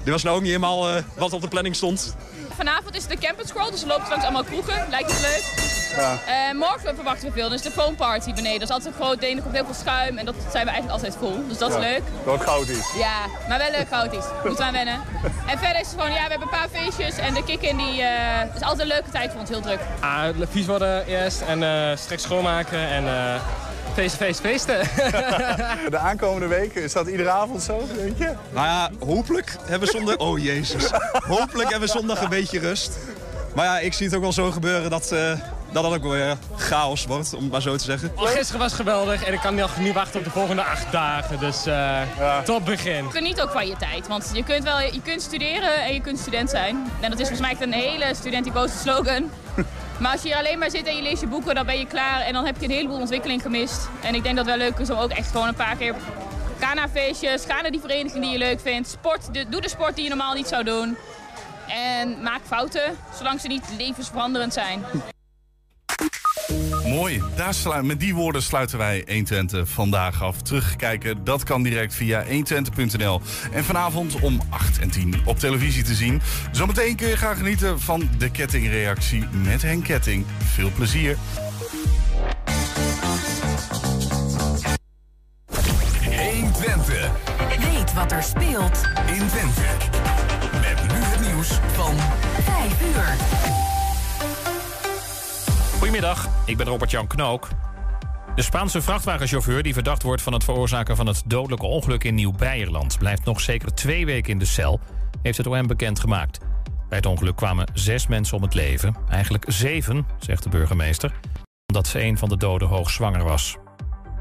dit was nou ook niet helemaal eh, wat op de planning stond. Vanavond is het de Camp and Scroll, dus we lopen langs allemaal kroegen. Lijkt het leuk. Ja. Eh, morgen verwachten we veel, dus de foam party beneden. Dat is altijd een groot ding, er komt heel veel schuim en dat zijn we eigenlijk altijd vol. Dus dat is Ja, leuk. Dat wordt goudie. Ja, maar wel leuk chaotisch. Moeten we aan wennen. *laughs* En verder is het gewoon, ja, we hebben een paar feestjes en de kick-in die eh, is altijd een leuke tijd voor ons, heel druk. Ah, vies worden eerst en eh straks schoonmaken en eh feesten, feesten, *laughs* feesten. De aankomende weken, is dat iedere avond zo, denk je? Nou ja, hopelijk hebben we zondag... Oh jezus. Hopelijk hebben we zondag een beetje rust. Maar ja, ik zie het ook wel zo gebeuren dat eh, dat, dat ook weer chaos wordt, om het maar zo te zeggen. Oh, gisteren was geweldig en ik kan nog niet wachten op de volgende acht dagen. Dus eh top begin. Geniet ook van je tijd, want je kunt, wel, je kunt studeren en je kunt student zijn. En dat is volgens mij echt een hele studenticoze slogan. Maar als je hier alleen maar zit en je leest je boeken, dan ben je klaar en dan heb je een heleboel ontwikkeling gemist. En ik denk dat het wel leuk is om ook echt gewoon een paar keer... Ga naar feestjes, ga naar die vereniging die je leuk vindt. Sport, doe de sport die je normaal niet zou doen. En maak fouten, zolang ze niet levensveranderend zijn. Mooi. Daar slu- met die woorden sluiten wij 120 vandaag af. Terugkijken, dat kan direct via 120.nl. En vanavond om 8 en 10 op televisie te zien. Zometeen kun je gaan genieten van de kettingreactie met Henk Ketting. Veel plezier. 120. Weet wat er speelt in Twente. Met nu het nieuws van 5 uur. Goedemiddag, ik ben Robert-Jan Knook. De Spaanse vrachtwagenchauffeur die verdacht wordt van het veroorzaken van het dodelijke ongeluk in Nieuw-Beierland... blijft nog zeker twee weken in de cel, heeft het OM bekendgemaakt. Bij het ongeluk kwamen zes mensen om het leven. Eigenlijk zeven, zegt de burgemeester, omdat ze een van de doden hoogzwanger was.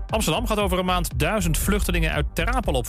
Amsterdam gaat over een maand duizend vluchtelingen uit Ter Apel op.